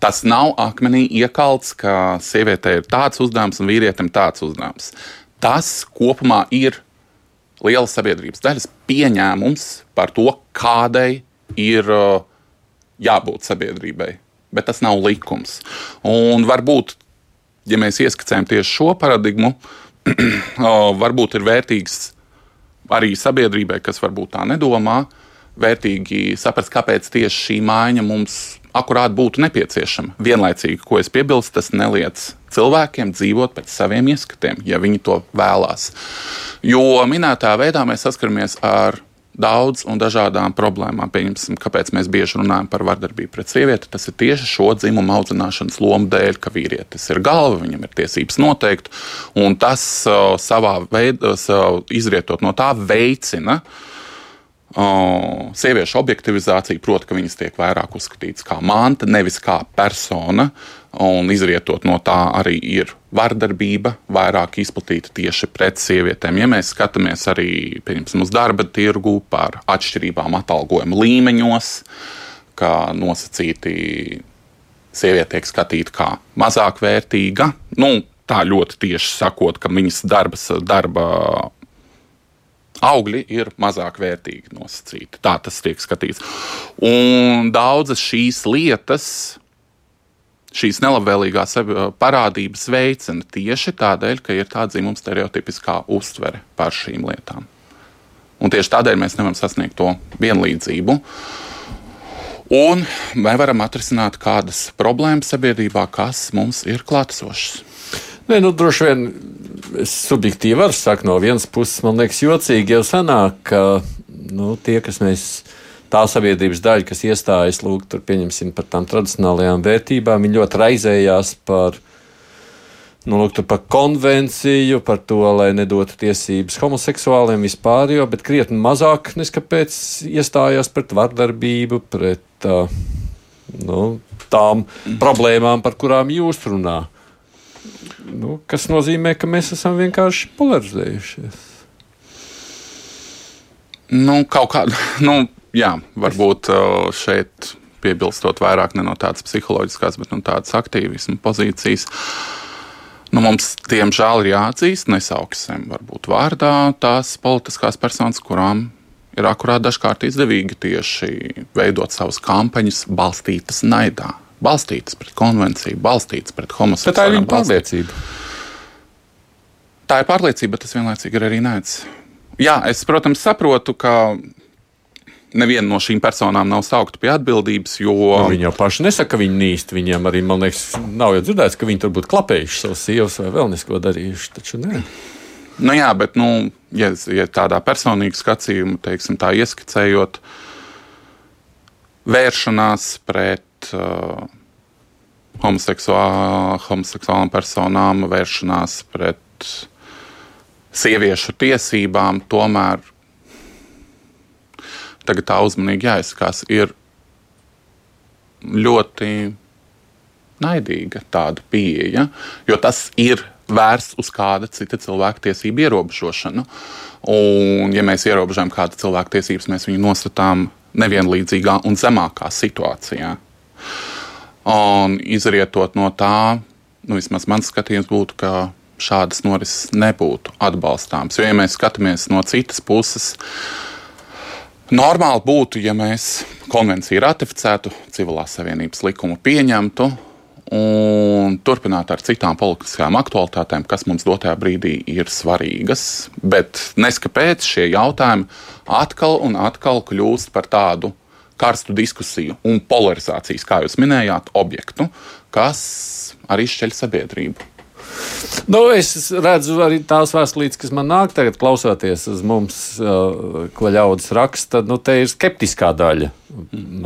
Tas nav akmenī iekalts, ka sievietei ir tāds uzdevums un vīrietim tāds uzdevums. Tas kopumā ir liela sabiedrības daļas pieņēmums par to, kādai ir uh, jābūt sabiedrībai bet tas nav likums. Un varbūt, ja mēs ieskicējam tieši šo paradigmu, varbūt ir vērtīgs arī sabiedrībai, kas varbūt tā nedomā, vērtīgi saprast, kāpēc tieši šī maiņa mums akurāt būtu nepieciešama. Vienlaicīgi, ko es piebilstu, tas neliedz cilvēkiem dzīvot pēc saviem ieskatiem, ja viņi to vēlās. Jo minētā veidā mēs saskaramies ar daudz un dažādām problēmām. Pieņemsim, kāpēc mēs bieži runājam par vardarbību pret sievieti. Tas ir tieši šo dzimumu audzināšanas lomu dēļ, ka vīrietis ir galva, viņam ir tiesības noteikt, un tas uh, savā veidā, uh, izrietot no tā, veicina uh, sieviešu objektivizācija, proti, ka viņas tiek vairāk uzskatītas kā manta, nevis kā persona, un izrietot no tā arī ir vardarbība vairāk izplatīta tieši pret sievietēm. Ja mēs skatāmies arī uz darba tirgu par atšķirībām atalgojuma līmeņos, kā nosacīti sieviete tiek skatīta kā mazāk vērtīga, nu, tā ļoti tieši sakot, ka viņas darbas, darba augļi ir mazāk vērtīgi nosacīti. Tā tas tiek skatīts. Un daudzas šīs lietas, šīs nelabvēlīgās parādības veicina tieši tādēļ, ka ir tāda dzimuma stereotipiskā uztvere par šīm lietām. Un tieši tādēļ mēs nevaram sasniegt to vienlīdzību. Un mēs varam atrisināt kādas problēmas sabiedrībā, kas mums ir klātesošas. Nē, nu, droši vien es subjektīvi varu sakot, no vienas puses man liekas jocīgi jau sanāk, ka nu, tie, kas mēs tā sabiedrības daļa, kas iestājas lūk, tur, par tām tradicionālajām vērtībām, viņi ļoti raizējās par, nu, lūk, par konvenciju, par to, lai nedotu tiesības homoseksuāliem vispār, jo, bet krietni mazāk neskapēc iestājās pret vardarbību, pret uh, nu, tām problēmām, par kurām jūs runājat nu, kas nozīmē, ka mēs esam vienkārši polarizējušies. Nu, kaut kāda, nu, jā, varbūt šeit piebilstot vairāk ne no tādas psiholoģiskās, bet no tādas aktīvismu pozīcijas. Nu, mums, diemžēl, ir jāatzīst, nesauksim varbūt vārdā tās politiskās personas, kurām ir akurāt dažkārt izdevīgi tieši veidot savas kampaņas balstītas naidā balstītas pret konvenciju, balstītas pret homoseksuāliem. Tā ir viņa pārliecība. Tā ir pārliecība, bet tas vienlaicīgi ir arī nēdz. Jā, es, protams, saprotu, ka neviena no šīm personām nav saukta pie atbildības. Jo... Nu, viņi jau paši nesaka, ka viņi nīst. Viņiem arī, man liekas, nav jau dzirdēts, ka viņi tur būtu klapējuši savus sievas vai vēl nesko darījuši. Taču nē. Nu, jā, bet, nu, ja, ja tādā personīgā skatījumā, teiksim, tā ieskicējot, vēršanās pret uh, homoseksuāl, homoseksuālām personām, vēršanās pret sieviešu tiesībām, tomēr tagad tā uzmanīgi jāizskās, ir ļoti naidīga tāda pieeja, jo tas ir vērsts uz kāda cita cilvēka tiesību ierobežošanu. Un, ja mēs ierobežojam kādu cilvēku tiesības, mēs viņu nostatām nevienlīdzīgā un zemākā situācijā. Un izrietot no tā, nu, vismaz mans skatījums būtu, ka šādas norises nebūtu atbalstāmas. Jo, ja mēs skatāmies no citas puses, normāli būtu, ja mēs konvenciju ratificētu, civilās savienības likumu pieņemtu un turpinātu ar citām politiskām aktualitātēm, kas mums dotajā brīdī ir svarīgas. Bet neskapēc šie jautājumi atkal un atkal kļūst par tādu karstu diskusiju un polarizācijas, kā jūs minējāt, objektu, kas arī šķeļ sabiedrību. Nu, es redzu arī tās vēstulītes, kas man nāk, tagad klausoties uz mums, uh, ko ļaudis raksta. Nu, te ir skeptiskā daļa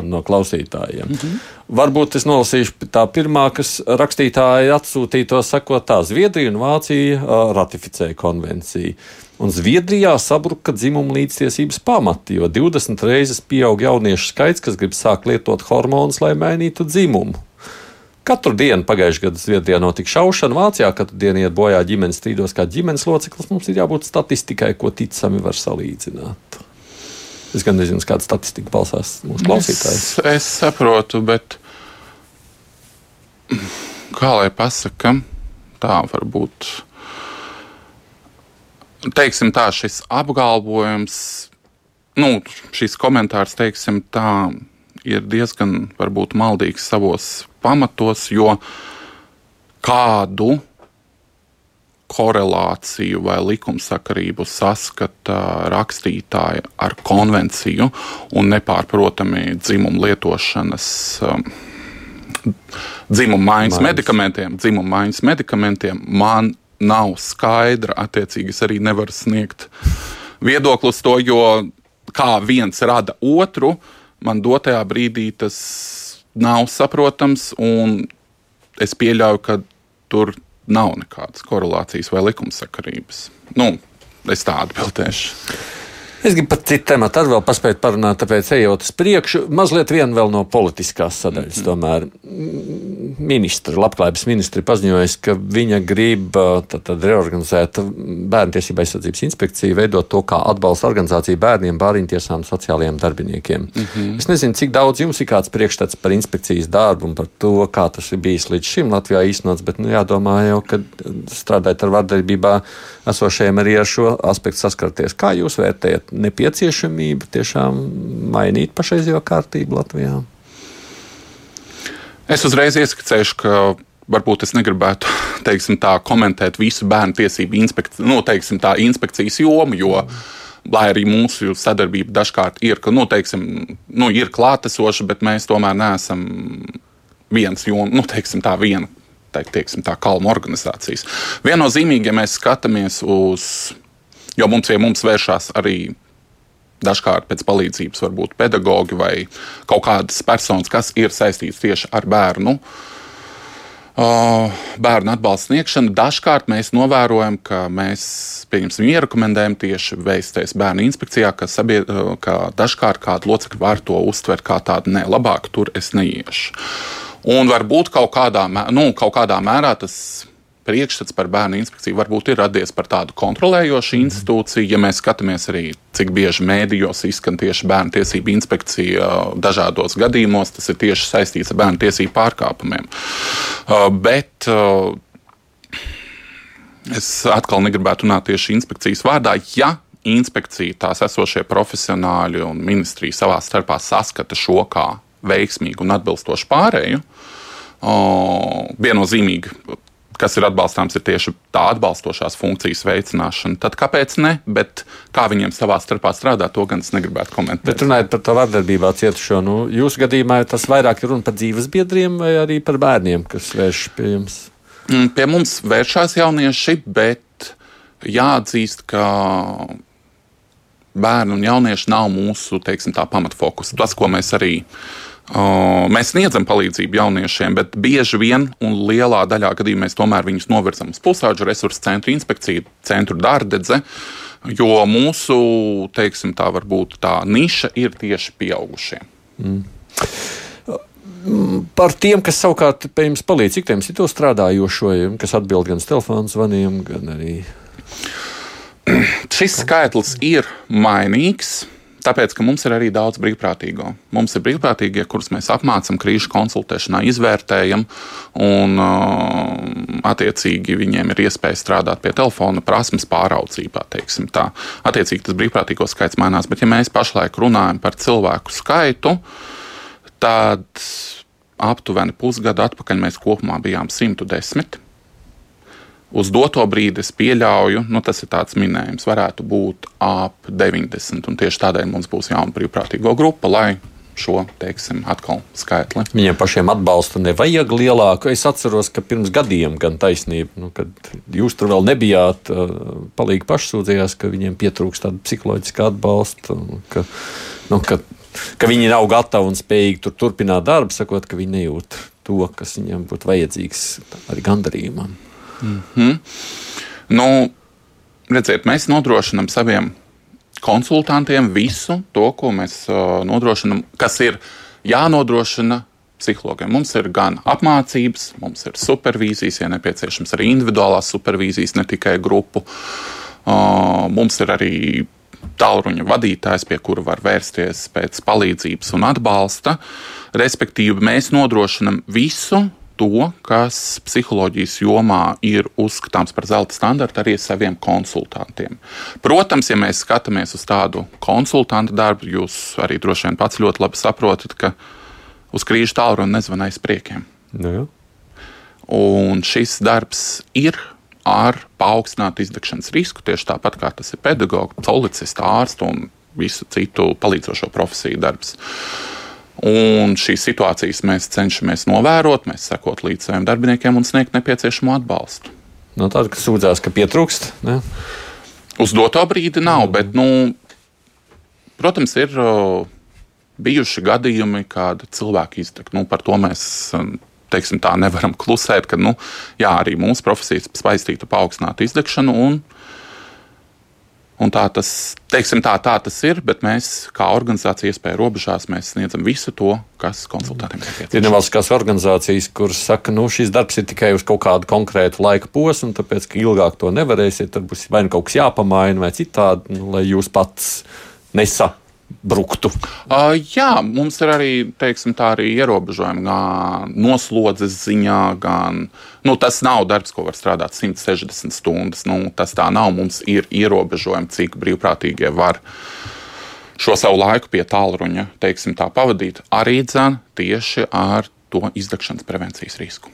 no klausītājiem. Mm -hmm. Varbūt es nolasīšu tā pirmā, kas rakstītāji atsūtīja to sakot, tā Zviedrija un Vācija uh, ratificēja konvenciju. Un Zviedrijā sabruka dzimuma līdztiesības pamati, jo 20 reizes pieaug jauniešu skaits, kas grib sākt lietot hormonus, lai mainītu dzimumu. Katru dienu pagājušajā gadā Zviedrijā notika šaušana, Vācijā katru dienu iet bojā ģimenes strīdos, kā ģimenes loceklis. Mums ir jābūt statistikai, ko ticami var salīdzināt. Es gan nezinu, kāda statistika balsās mūsu klausītājiem. Es, es saprotu, bet kā lai pasakā, tā var būt. Teiksim tā, šis apgalvojums, nu, šis komentārs, teiksim tā, ir diezgan varbūt maldīgs savos pamatos, jo kādu korelāciju vai likumsakarību saskata rakstītāji ar konvenciju un nepārprotami dzimumu lietošanas. Um, Dzimuma maiņas medikamentiem, dzimuma maiņas medikamentiem man nav skaidra. Attiecīgi, es arī nevaru sniegt viedokli uz to, jo kā viens rada otru, man dotajā brīdī tas nav saprotams, un es pieļauju, ka tur nav nekādas korelācijas vai likumsakarības. Nu, es tā atbildēšu. Es gribu par citu tematu arī vēl paspēt parunāt, tāpēc ejot uz priekšu. Mazliet vien vēl no politiskās sadaļas. Mm -hmm. Tomēr ministri, labklājības ministri paziņojas, ka viņa grib tad, tad reorganizēt bērnu tiesību aizsardzības inspekciju, veidot to kā atbalsta organizāciju bērniem, bāriņtiesām sociālajiem darbiniekiem. Mm -hmm. Es nezinu, cik daudz jums ir kāds priekšstats par inspekcijas darbu un par to, kā tas ir bijis līdz šim Latvijā īstenots, bet nu, jādomā jau, ka strādājot ar vardarbībā esošajiem arī ar šo aspektu saskarties. Kā jūs vērtējat? Nepieciešamība tiešām mainīt pašreizējo kārtību Latvijā? Es uzreiz ieskicēšu, ka varbūt es negribētu teiksim, tā, komentēt visu bērnu tiesību inspekciju, nu, teiksim, tā, inspekcijas jomu, jo, lai arī mūsu sadarbība dažkārt ir, ka, nu, teiksim, nu, ir klātesoša, bet mēs tomēr neesam viens joms, nu, teiksim, tā viena. Teiksim, tā kalnu organizācijas. Viennozīmīgi, ja mēs skatāmies uz, jo mums pie mums vēršās arī Dažkārt pēc palīdzības var būt pedagogi vai kaut kādas personas, kas ir saistītas tieši ar bērnu. Uh, bērnu atbalstu sniegšanu. Dažkārt mēs novērojam, ka mēs ierekomendējam tieši vēsties bērnu inspekcijā, ka, sabied, ka dažkārt kāda locekļa var to uztvert kā tādu ne, labāk, tur es neiešu. Un varbūt kaut kādā, nu, kaut kādā mērā tas priekšstats par bērnu inspekciju varbūt ir radies par tādu kontrolējošu institūciju. Ja mēs skatāmies arī, cik bieži mēdījos izskan tieši bērnu tiesību inspekcija dažādos gadījumos, tas ir tieši saistīts ar bērnu tiesību pārkāpumiem. Uh, bet uh, es atkal negribētu runāt tieši inspekcijas vārdā. Ja inspekcija, tās esošie profesionāļi un ministrija savā starpā saskata šo kā veiksmīgu un atbilstošu pārēju, viennozīmīgi kas ir atbalstāms, ir tieši tā atbalstošās funkcijas veicināšana. Tad kāpēc ne? Bet kā viņiem savā starpā strādāt, to gan es negribētu komentēt. Bet runājot par to vardarbībā cietušo, nu, jūsu gadījumā tas vairāk ir runa par dzīves biedriem vai arī par bērniem, kas vēršas pie jums? Mm, pie mums vēršās jaunieši, bet jāatzīst, ka bērni un jaunieši nav mūsu teiksim, pamatfokus. Tas, ko mēs arī Mēs sniedzam palīdzību jauniešiem, bet bieži vien un lielā daļā gadījumā mēs tomēr viņus novirzam uz pusauģu resursu centru inspekciju, centru dārdedze, jo mūsu, teiksim, tā varbūt tā niša ir tieši pieaugušie. Mm. Par tiem, kas savukārt pie jums palīdz, cik tiem ir to strādājošo, kas atbild gan uz telefonu zvaniem, gan arī. Šis skaitlis ir mainīgs. Tāpēc, ka mums ir arī daudz brīvprātīgo. Mums ir brīvprātīgie, kurus mēs apmācām krīžu konsultēšanā, izvērtējam, un uh, attiecīgi viņiem ir iespēja strādāt pie telefona prasmes pāraudzībā. Attiecīgi tas brīvprātīgo skaits mainās, bet ja mēs pašlaik runājam par cilvēku skaitu, tad aptuveni pusgadu atpakaļ mēs kopumā bijām 110 uz doto brīdi es pieļauju, nu, tas ir tāds minējums, varētu būt ap 90. Un tieši tādēļ mums būs jauna brīvprātīgo grupa, lai šo teiksim, atkal skaitli. Viņiem pašiem atbalsta nevajag lielāku. Es atceros, ka pirms gadiem gan taisnība, nu, kad jūs tur vēl nebijāt, palīgi pašsūdzējās, ka viņiem pietrūkst tāda psiholoģiska atbalsta. Ka, nu, ka, ka viņi nav gatavi un spējīgi tur turpināt darbu, sakot, ka viņi nejūt to, kas viņiem būtu vajadzīgs arī gandarījumam. Mm -hmm. nu, redziet, mēs nodrošinām saviem konsultantiem visu to, ko mēs uh, nodrošinām, kas ir jānodrošina psihologiem. Mums ir gan apmācības, mums ir supervīzijas, ja nepieciešams arī individuālās supervīzijas, ne tikai grupu. Uh, mums ir arī tālruņa vadītājs, pie kura var vērsties pēc palīdzības un atbalsta. Respektīvi, mēs nodrošinam visu to, kas psiholoģijas jomā ir uzskatāms par zelta standartu arī saviem konsultantiem. Protams, ja mēs skatāmies uz tādu konsultantu darbu, jūs arī droši vien pats ļoti labi saprotat, ka uz krīža tālruni nezvanīs priekiem. Nu. Un šis darbs ir ar paaugstinātu izdegšanas risku, tieši tāpat kā tas ir pedagogs, policists, ārsts un visu citu palīdzošo profesiju darbs. Un šīs situācijas mēs cenšamies novērot, mēs sekot līdz saviem darbiniekiem un sniegt nepieciešamo atbalstu. No tāda, kas sūdzās, ka pietrūkst. Ne? Uz doto brīdi nav, bet, nu, protams, ir bijuši gadījumi, kad cilvēki izdeg. Nu, par to mēs teiksim, tā, nevaram klusēt, ka nu, jā, arī mūsu profesijas saistīta paaugstinātu izdegšanu. Un, Un tā tas, teiksim, tā, tā tas ir, bet mēs, kā organizācija, iespēja robežās, mēs sniedzam visu to, kas konsultantiem ir nepieciešams. Ir nevalstiskās organizācijas, kuras saka, ka nu, šis darbs ir tikai uz kaut kādu konkrētu laika posmu, tāpēc, ka ilgāk to nevarēsiet, tad būs vai nu kaut kas jāpamaina, vai citādi, nu, lai jūs pats nesa bruktu? Uh, jā, mums ir arī, teiksim, tā arī ierobežojumi gan noslodzes ziņā, gan nu, tas nav darbs, ko var strādāt 160 stundas. Nu, tas tā nav. Mums ir ierobežojumi, cik brīvprātīgie var šo savu laiku pie tālruņa, teiksim, tā pavadīt. Arī dzēn tieši ar to izdegšanas prevencijas risku.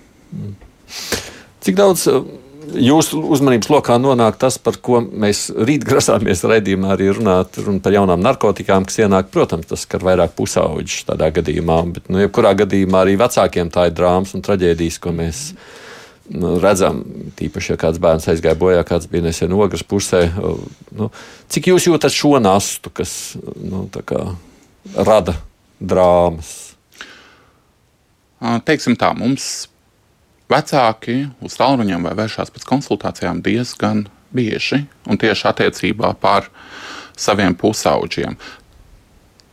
Cik daudz jūsu uzmanības lokā nonāk tas, par ko mēs rīt grasāmies raidījumā arī runāt run par jaunām narkotikām, kas ienāk, protams, tas skar vairāk pusauģus tādā gadījumā, bet, nu, jebkurā gadījumā arī vecākiem tā ir drāmas un traģēdijas, ko mēs nu, redzam, tīpaši, ja kāds bērns aizgāja bojā, kāds bija nesen ogres pusē. Nu, cik jūs jūtat šo nastu, kas nu, kā, rada drāmas? Teiksim tā, mums Vecāki uz tālruņiem vai vēršās pēc konsultācijām diezgan bieži un tieši attiecībā par saviem pusauģiem.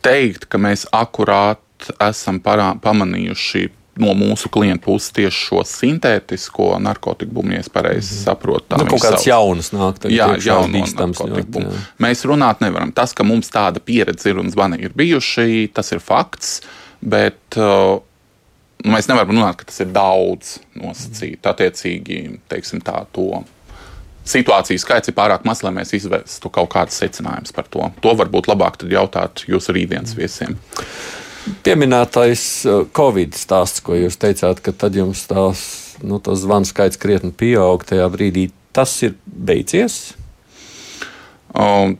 Teikt, ka mēs akurāt esam parā, pamanījuši no mūsu klientu puses tieši šo sintētisko narkotiku bumu, ja es pareizi mm. saprotu. Nu, kaut kāds jauns nāk, tad jā, jauns narkotiku bumu. Mēs runāt nevaram. Tas, ka mums tāda pieredze ir un zvani ir bijuši, tas ir fakts, bet uh, nu, mēs nevaram runāt, ka tas ir daudz nosacīt. Attiecīgi, teiksim, tā to situāciju skaits ir pārāk mazs, lai mēs izvestu kaut kādus secinājumus par to. To varbūt labāk jautāt jūsu rītdienas viesiem. Pieminētais uh, Covid stāsts, ko jūs teicāt, ka tad jums tās, nu, tas zvanu skaits krietni pieaug tajā brīdī. Tas ir beidzies? Um,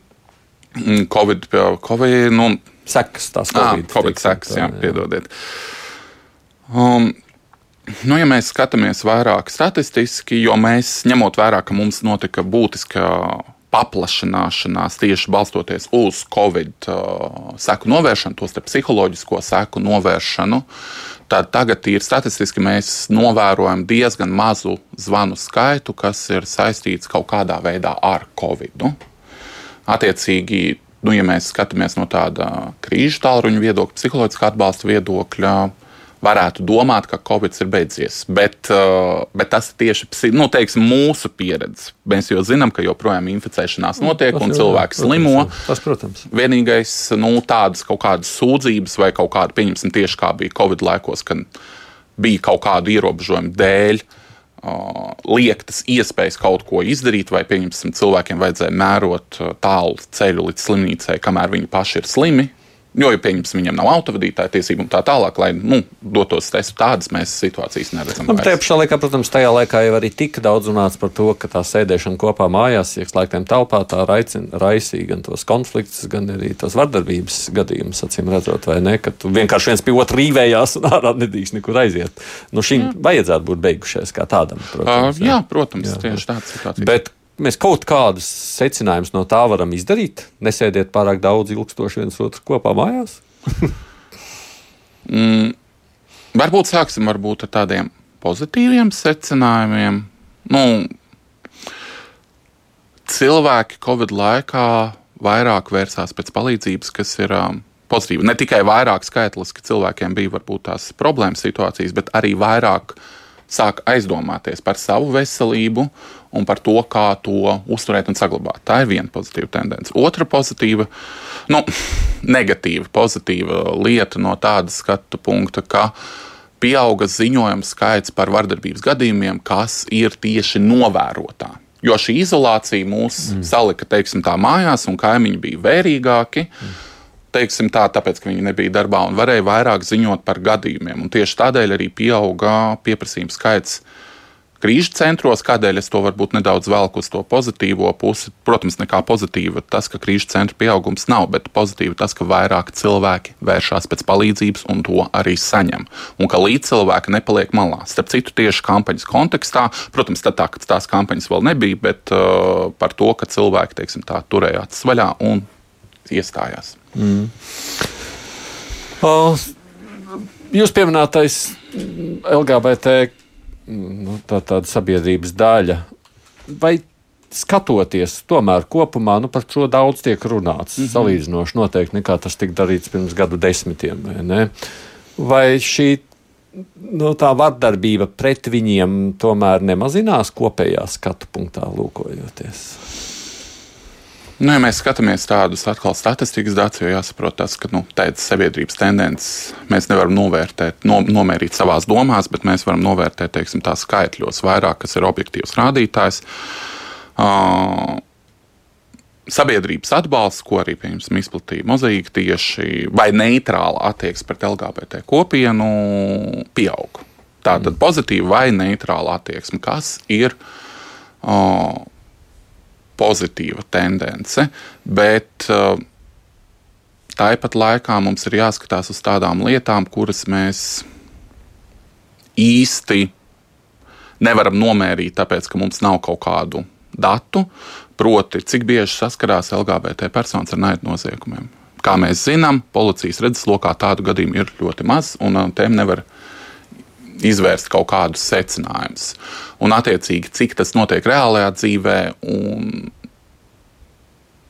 Covid, Covid, nu, sekas, tās Covid, à, COVID sekas, jā, jā, piedodiet. Uh, Um, Nu, ja mēs skatāmies vairāk statistiski, jo mēs ņemot vērā, ka mums notika būtiska paplašināšanās tieši balstoties uz Covid uh, seku novēršanu, tostarp psiholoģisko seku novēršanu, tad tagad ir statistiski mēs novērojam diezgan mazu zvanu skaitu, kas ir saistīts kaut kādā veidā ar Covid. Attiecīgi, nu, ja mēs skatāmies no tāda krīžu tālruņa viedokļa, psiholoģiskā atbalsta viedokļa, varētu domāt, ka Covid ir beidzies. Bet, uh, bet tas ir tieši nu, teiksim, mūsu pieredze. Mēs jau zinām, ka joprojām inficēšanās mm, notiek tas un protams, slimo. Tas, protams. Vienīgais, nu, tādas kaut kādas sūdzības vai kaut kāda, pieņemsim, tieši kā bija Covid laikos, kad bija kaut kādu ierobežojumu dēļ. Uh, liektas iespējas kaut ko izdarīt, vai, pieņemsim, cilvēkiem vajadzēja mērot uh, tālu ceļu līdz slimnīcai, kamēr viņi paši ir slimi, Jo, ja pieņemsim, viņam nav autovadītāja tiesību un tā tālāk, lai nu, dotos testu, tādas mēs situācijas neredzam. Nu, Tajā pašā laikā, protams, tajā laikā jau arī tika daudz runāts par to, ka tā sēdešana kopā mājās, iekšlaiktiem telpā, tā raicina, raisīja gan tos konfliktus, gan arī tos vardarbības gadījumus, acīm redzot, vai ne, ka tu vienkārši viens pie otra rīvējās un ārā nedrīkst nekur aiziet. Nu, šim jā. vajadzētu būt beigušies kā tādam. Protams, uh, jā, protams, jā, tieši tāds situācija. Bet mēs kaut kādus secinājumus no tā varam izdarīt. Nesēdiet pārāk daudz ilgstoši viens otru kopā mājās. mm, varbūt sāksim varbūt ar tādiem pozitīviem secinājumiem. Nu, cilvēki Covid laikā vairāk vērsās pēc palīdzības, kas ir um, pozitīva. Ne tikai vairāk skaitliski cilvēkiem bija varbūt tās problēmas situācijas, bet arī vairāk sāk aizdomāties par savu veselību un par to, kā to uzturēt un saglabāt. Tā ir viena pozitīva tendence. Otra pozitīva, nu, negatīva, pozitīva lieta no tāda skatu punkta, ka pieauga ziņojumu skaits par vardarbības gadījumiem, kas ir tieši novērotā. Jo šī izolācija mūs mm. salika, teiksim, tā mājās, un kaimiņi bija vērīgāki. Mm. Teiksim tā, tāpēc, ka viņi nebija darbā un varēja vairāk ziņot par gadījumiem. Un tieši tādēļ arī pieauga pieprasījuma skaits krīžu centros, kādēļ es to varbūt nedaudz velku uz to pozitīvo pusi. Protams, nekā pozitīva tas, ka krīžu centra pieaugums nav, bet pozitīva tas, ka vairāk cilvēki vēršas pēc palīdzības un to arī saņem. Un ka līdz cilvēki nepaliek malā. Starp citu, tieši kampaņas kontekstā, protams, tad tā, tās kampaņas vēl nebija, bet uh, par to, ka cilvēki teiksim, tā, turēja acis vaļā un iestājās. Mm. O, jūs pieminētais LGBT nu, tā, tāda sabiedrības daļa. Vai skatoties, tomēr kopumā nu, par šo daudz tiek runāts, mm -hmm. salīdzinoši noteikti nekā tas tika darīts pirms gadu desmitiem. Vai, vai šī nu, tā vardarbība pret viņiem tomēr nemazinās kopējā skatu punktā, lūkojoties? Nu, ja mēs skatāmies tādus atkal statistikas datus, jo jāsaprot tas, ka nu, tādas sabiedrības tendences mēs nevaram novērtēt, no, nomērīt savās domās, bet mēs varam novērtēt teiksim, tā skaitļos vairāk, kas ir objektīvs rādītājs. Uh, sabiedrības atbalsts, ko arī izplatīja mozaīka tieši vai neitrāla attieksme pret LGBT kopienu, pieaug. Tātad mm. pozitīva vai neitrāla attieksme, kas ir uh, pozitīva tendence, bet uh, tāpat laikā mums ir jāskatās uz tādām lietām, kuras mēs īsti nevaram nomērīt, tāpēc ka mums nav kaut kādu datu. Proti, cik bieži saskarās LGBT personas ar naidu noziegumiem. Kā mēs zinām, policijas redzeslokā tādu gadījumu ir ļoti maz, un uh, tiem nevar izvērst kaut kādus secinājumus. Un, attiecīgi, cik tas notiek reālajā dzīvē un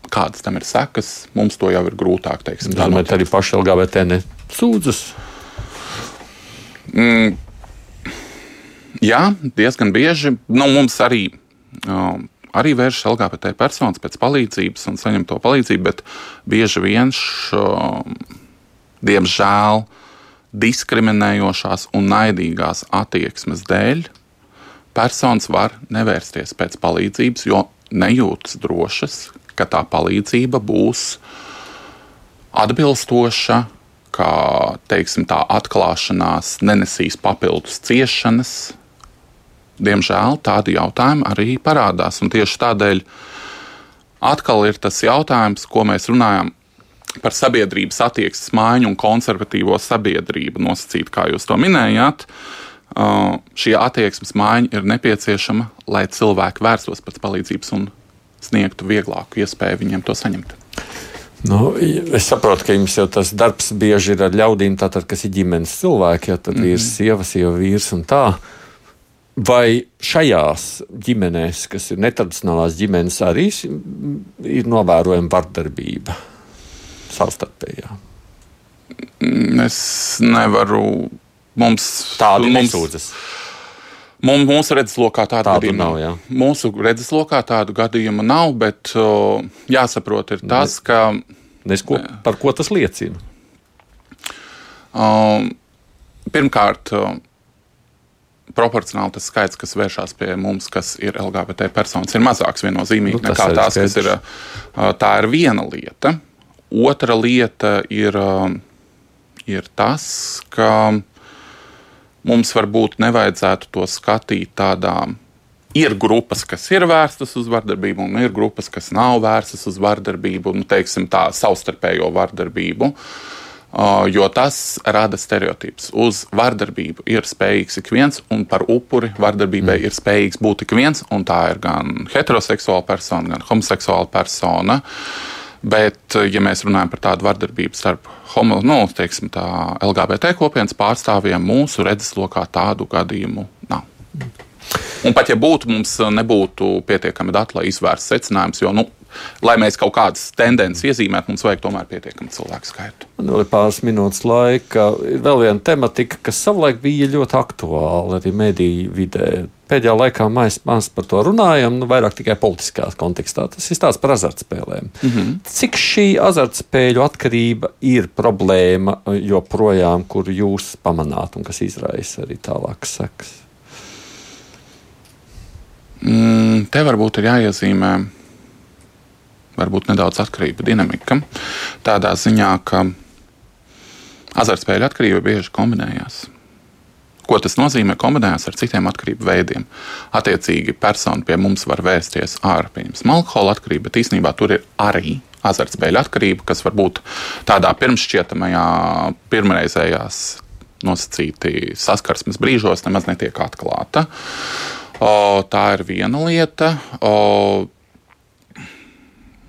kādas tam ir sekas, mums to jau ir grūtāk teikt. Tā bet arī paši LGBT nesūdzas. Mm, jā, diezgan bieži. Nu, mums arī, um, arī vēršas LGBT personas pēc palīdzības un saņem to palīdzību, bet bieži vien, um, diemžēl, diskriminējošās un naidīgās attieksmes dēļ personas var nevērsties pēc palīdzības, jo nejūtas drošas, ka tā palīdzība būs atbilstoša, ka teiksim, tā atklāšanās nenesīs papildus ciešanas. Diemžēl tādi jautājumi arī parādās. Tieši tādēļ atkal ir tas jautājums, ko mēs runājam par sabiedrības attieksmes maiņu un konservatīvo sabiedrību nosacīt, kā jūs to minējāt. Uh, šī attieksmes maiņa ir nepieciešama, lai cilvēki vērstos pēc palīdzības un sniegtu vieglāku iespēju viņiem to saņemt. Nu, es saprotu, ka jums jau tas darbs bieži ir ar ļaudīm, tātad, kas ir ģimenes cilvēki, ja tad mm -hmm. ir sieva, sieva vīrs un tā. Vai šajās ģimenēs, kas ir netradicionālās ģimenes, arī ir novērojama vardarbība? Savstarpējā? Es nevaru. Mums tādu nesūdzas. Mums, mūsu redzeslokā tādu, tādu gadījumu nav. Jā. Mūsu redzeslokā tādu gadījumu nav, bet uh, jāsaprot ir tas, ne, ka. Nesko, par ko tas liecina? Uh, pirmkārt, proporcionāli tas skaits, kas vēršas pie mums, kas ir LGBT personas, ir mazāks viennozīmīgi nu, nekā tās, kas ir. Tā ir viena lieta. Otra lieta ir, ir tas, ka mums varbūt nevajadzētu to skatīt tādā. Ir grupas, kas ir vērstas uz vardarbību, un ir grupas, kas nav vērstas uz vardarbību, nu, teiksim, tā savstarpējo vardarbību. Jo tas rada stereotipus. Uz vardarbību ir spējīgs ik viens, un par upuri vardarbībai mm. ir spējīgs būt ik viens. Tā ir gan heteroseksuāla persona, gan homoseksuāla persona. Bet, ja mēs runājam par tādu vardarbību starp homo, nu, teiksim, LGBT kopienas pārstāvjiem, mūsu redzeslokā tādu gadījumu nav. Un pat ja būtu, mums nebūtu pietiekami dati, lai izvērstu secinājumus, jo nu, lai mēs kaut kādas tendences iezīmētu, mums vajag tomēr pietiekami cilvēku skaitu. Man vēl ir pāris minūtes laika. Ir vēl viena tematika, kas savulaik bija ļoti aktuāla arī mediju vidē. Pēdējā laikā mēs maz par to runājam, nu, vairāk tikai politiskā kontekstā. Tas ir tāds par azartspēlēm. Mm -hmm. Cik šī azartspēļu atkarība ir problēma joprojām, kur jūs pamanāt un kas izraisa arī tālākas sekas? Mm, te varbūt ir jāiezīmē varbūt nedaudz atkarība dinamika. Tādā ziņā, ka azartspēļu atkarība bieži kombinējās. Ko tas nozīmē? Kombinējās ar citiem atkarību veidiem. Attiecīgi, persona pie mums var vērsties ar alkohola atkarību, bet īsnībā tur ir arī azartspēļu atkarība, kas varbūt tādā pirmšķietamajā, pirmreizējās nosacīti saskarsmes brīžos nemaz netiek atklāta. O, tā ir viena lieta. O,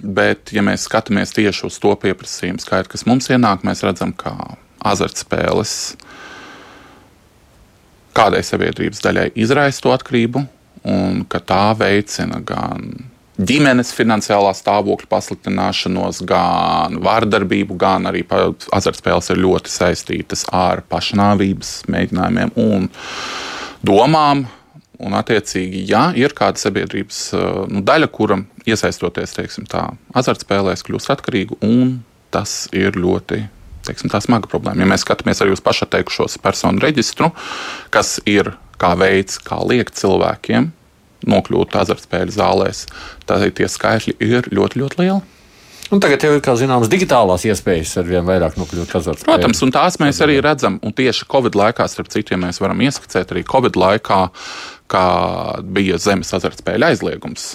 Bet, ja mēs skatāmies tieši uz to pieprasījumu skaitu, kas mums ienāk, mēs redzam, ka azartspēles kādai sabiedrības daļai izraisa to atkarību, un ka tā veicina gan ģimenes finansiālā stāvokļa pasliktināšanos, gan vārdarbību, gan arī azartspēles ir ļoti saistītas ar pašnāvības mēģinājumiem un domām. Un, attiecīgi, ja ir kāda sabiedrības nu, daļa, kura iesaistoties tā, azartspēlēs, kļūst atkarīga, un tas ir ļoti teiksim, smaga problēma. Ja mēs skatāmies arī uz pašateikušos personu reģistru, kas ir kā veids, kā liekt cilvēkiem nokļūt azartspēļu zālēs, tad tie skaitļi ir ļoti, ļoti lieli. Un tagad jau ir, kā zināms, digitālās iespējas ar vien vairāk nokļūt azartspēlēs. Protams, un tās mēs arī redzam. Un tieši Covid laikā, starp citu, ja mēs varam ieskicēt arī Covid laikā, kā bija zemes azartspēļu aizliegums,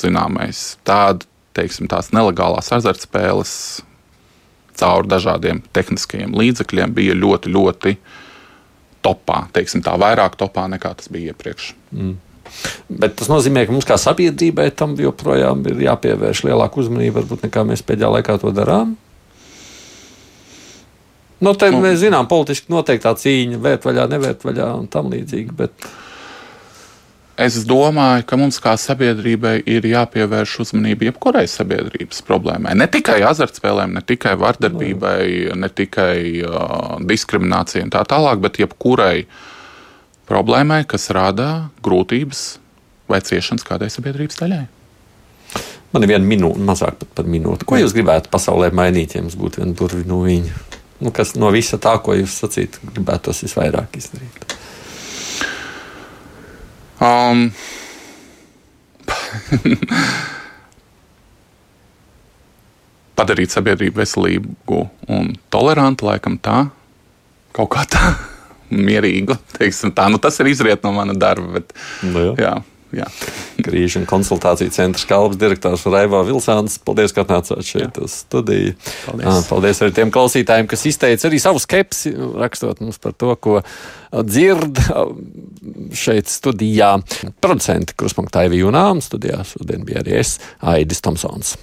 zināmais, tāda, teiksim, tās nelegālās azartspēles caur dažādiem tehniskajiem līdzekļiem bija ļoti, ļoti topā, teiksim, tā vairāk topā nekā tas bija iepriekš. Mm. Bet tas nozīmē, ka mums kā sabiedrībai tam joprojām ir jāpievērš lielāka uzmanība, varbūt nekā mēs pēdējā laikā to darām. Nu, te nu, mēs zinām, politiski noteiktā cīņa, vērt vaļā, nevērt vaļā un tam līdzīgi. Bet... Es domāju, ka mums kā sabiedrībai ir jāpievērš uzmanība jebkurai sabiedrības problēmai. Ne tikai azartspēlēm, ne tikai vardarbībai, ne tikai uh, diskriminācijai un tā tālāk, bet jebkurai problēmai, kas rada grūtības vai ciešanas kādai sabiedrības daļai. Man ir viena minūte, mazāk pat par minūti. Ko jūs gribētu pasaulē mainīt, ja jums būtu viena burvju no viņa? Nu, kas no visa tā, ko jūs sacījāt, gribētu tos visvairāk izdarīt? Um, padarīt sabiedrību veselīgu un tolerantu, laikam tā, kaut kā tā, mierīgu. Tā. Nu, tas ir izriet no mana darba. Bet, nu, jā. Jā. Jā. Krīžu un konsultāciju centra kalps direktors Raivo Vilsāns. Paldies, ka atnācāt šeit uz studiju. Paldies. Paldies arī tiem klausītājiem, kas izteica arī savu skepsi, rakstot mums par to, ko dzird šeit studijā. Producenti Kruspunktā Ivī Junām studijā šodien bija arī es, Aidis Tomsons.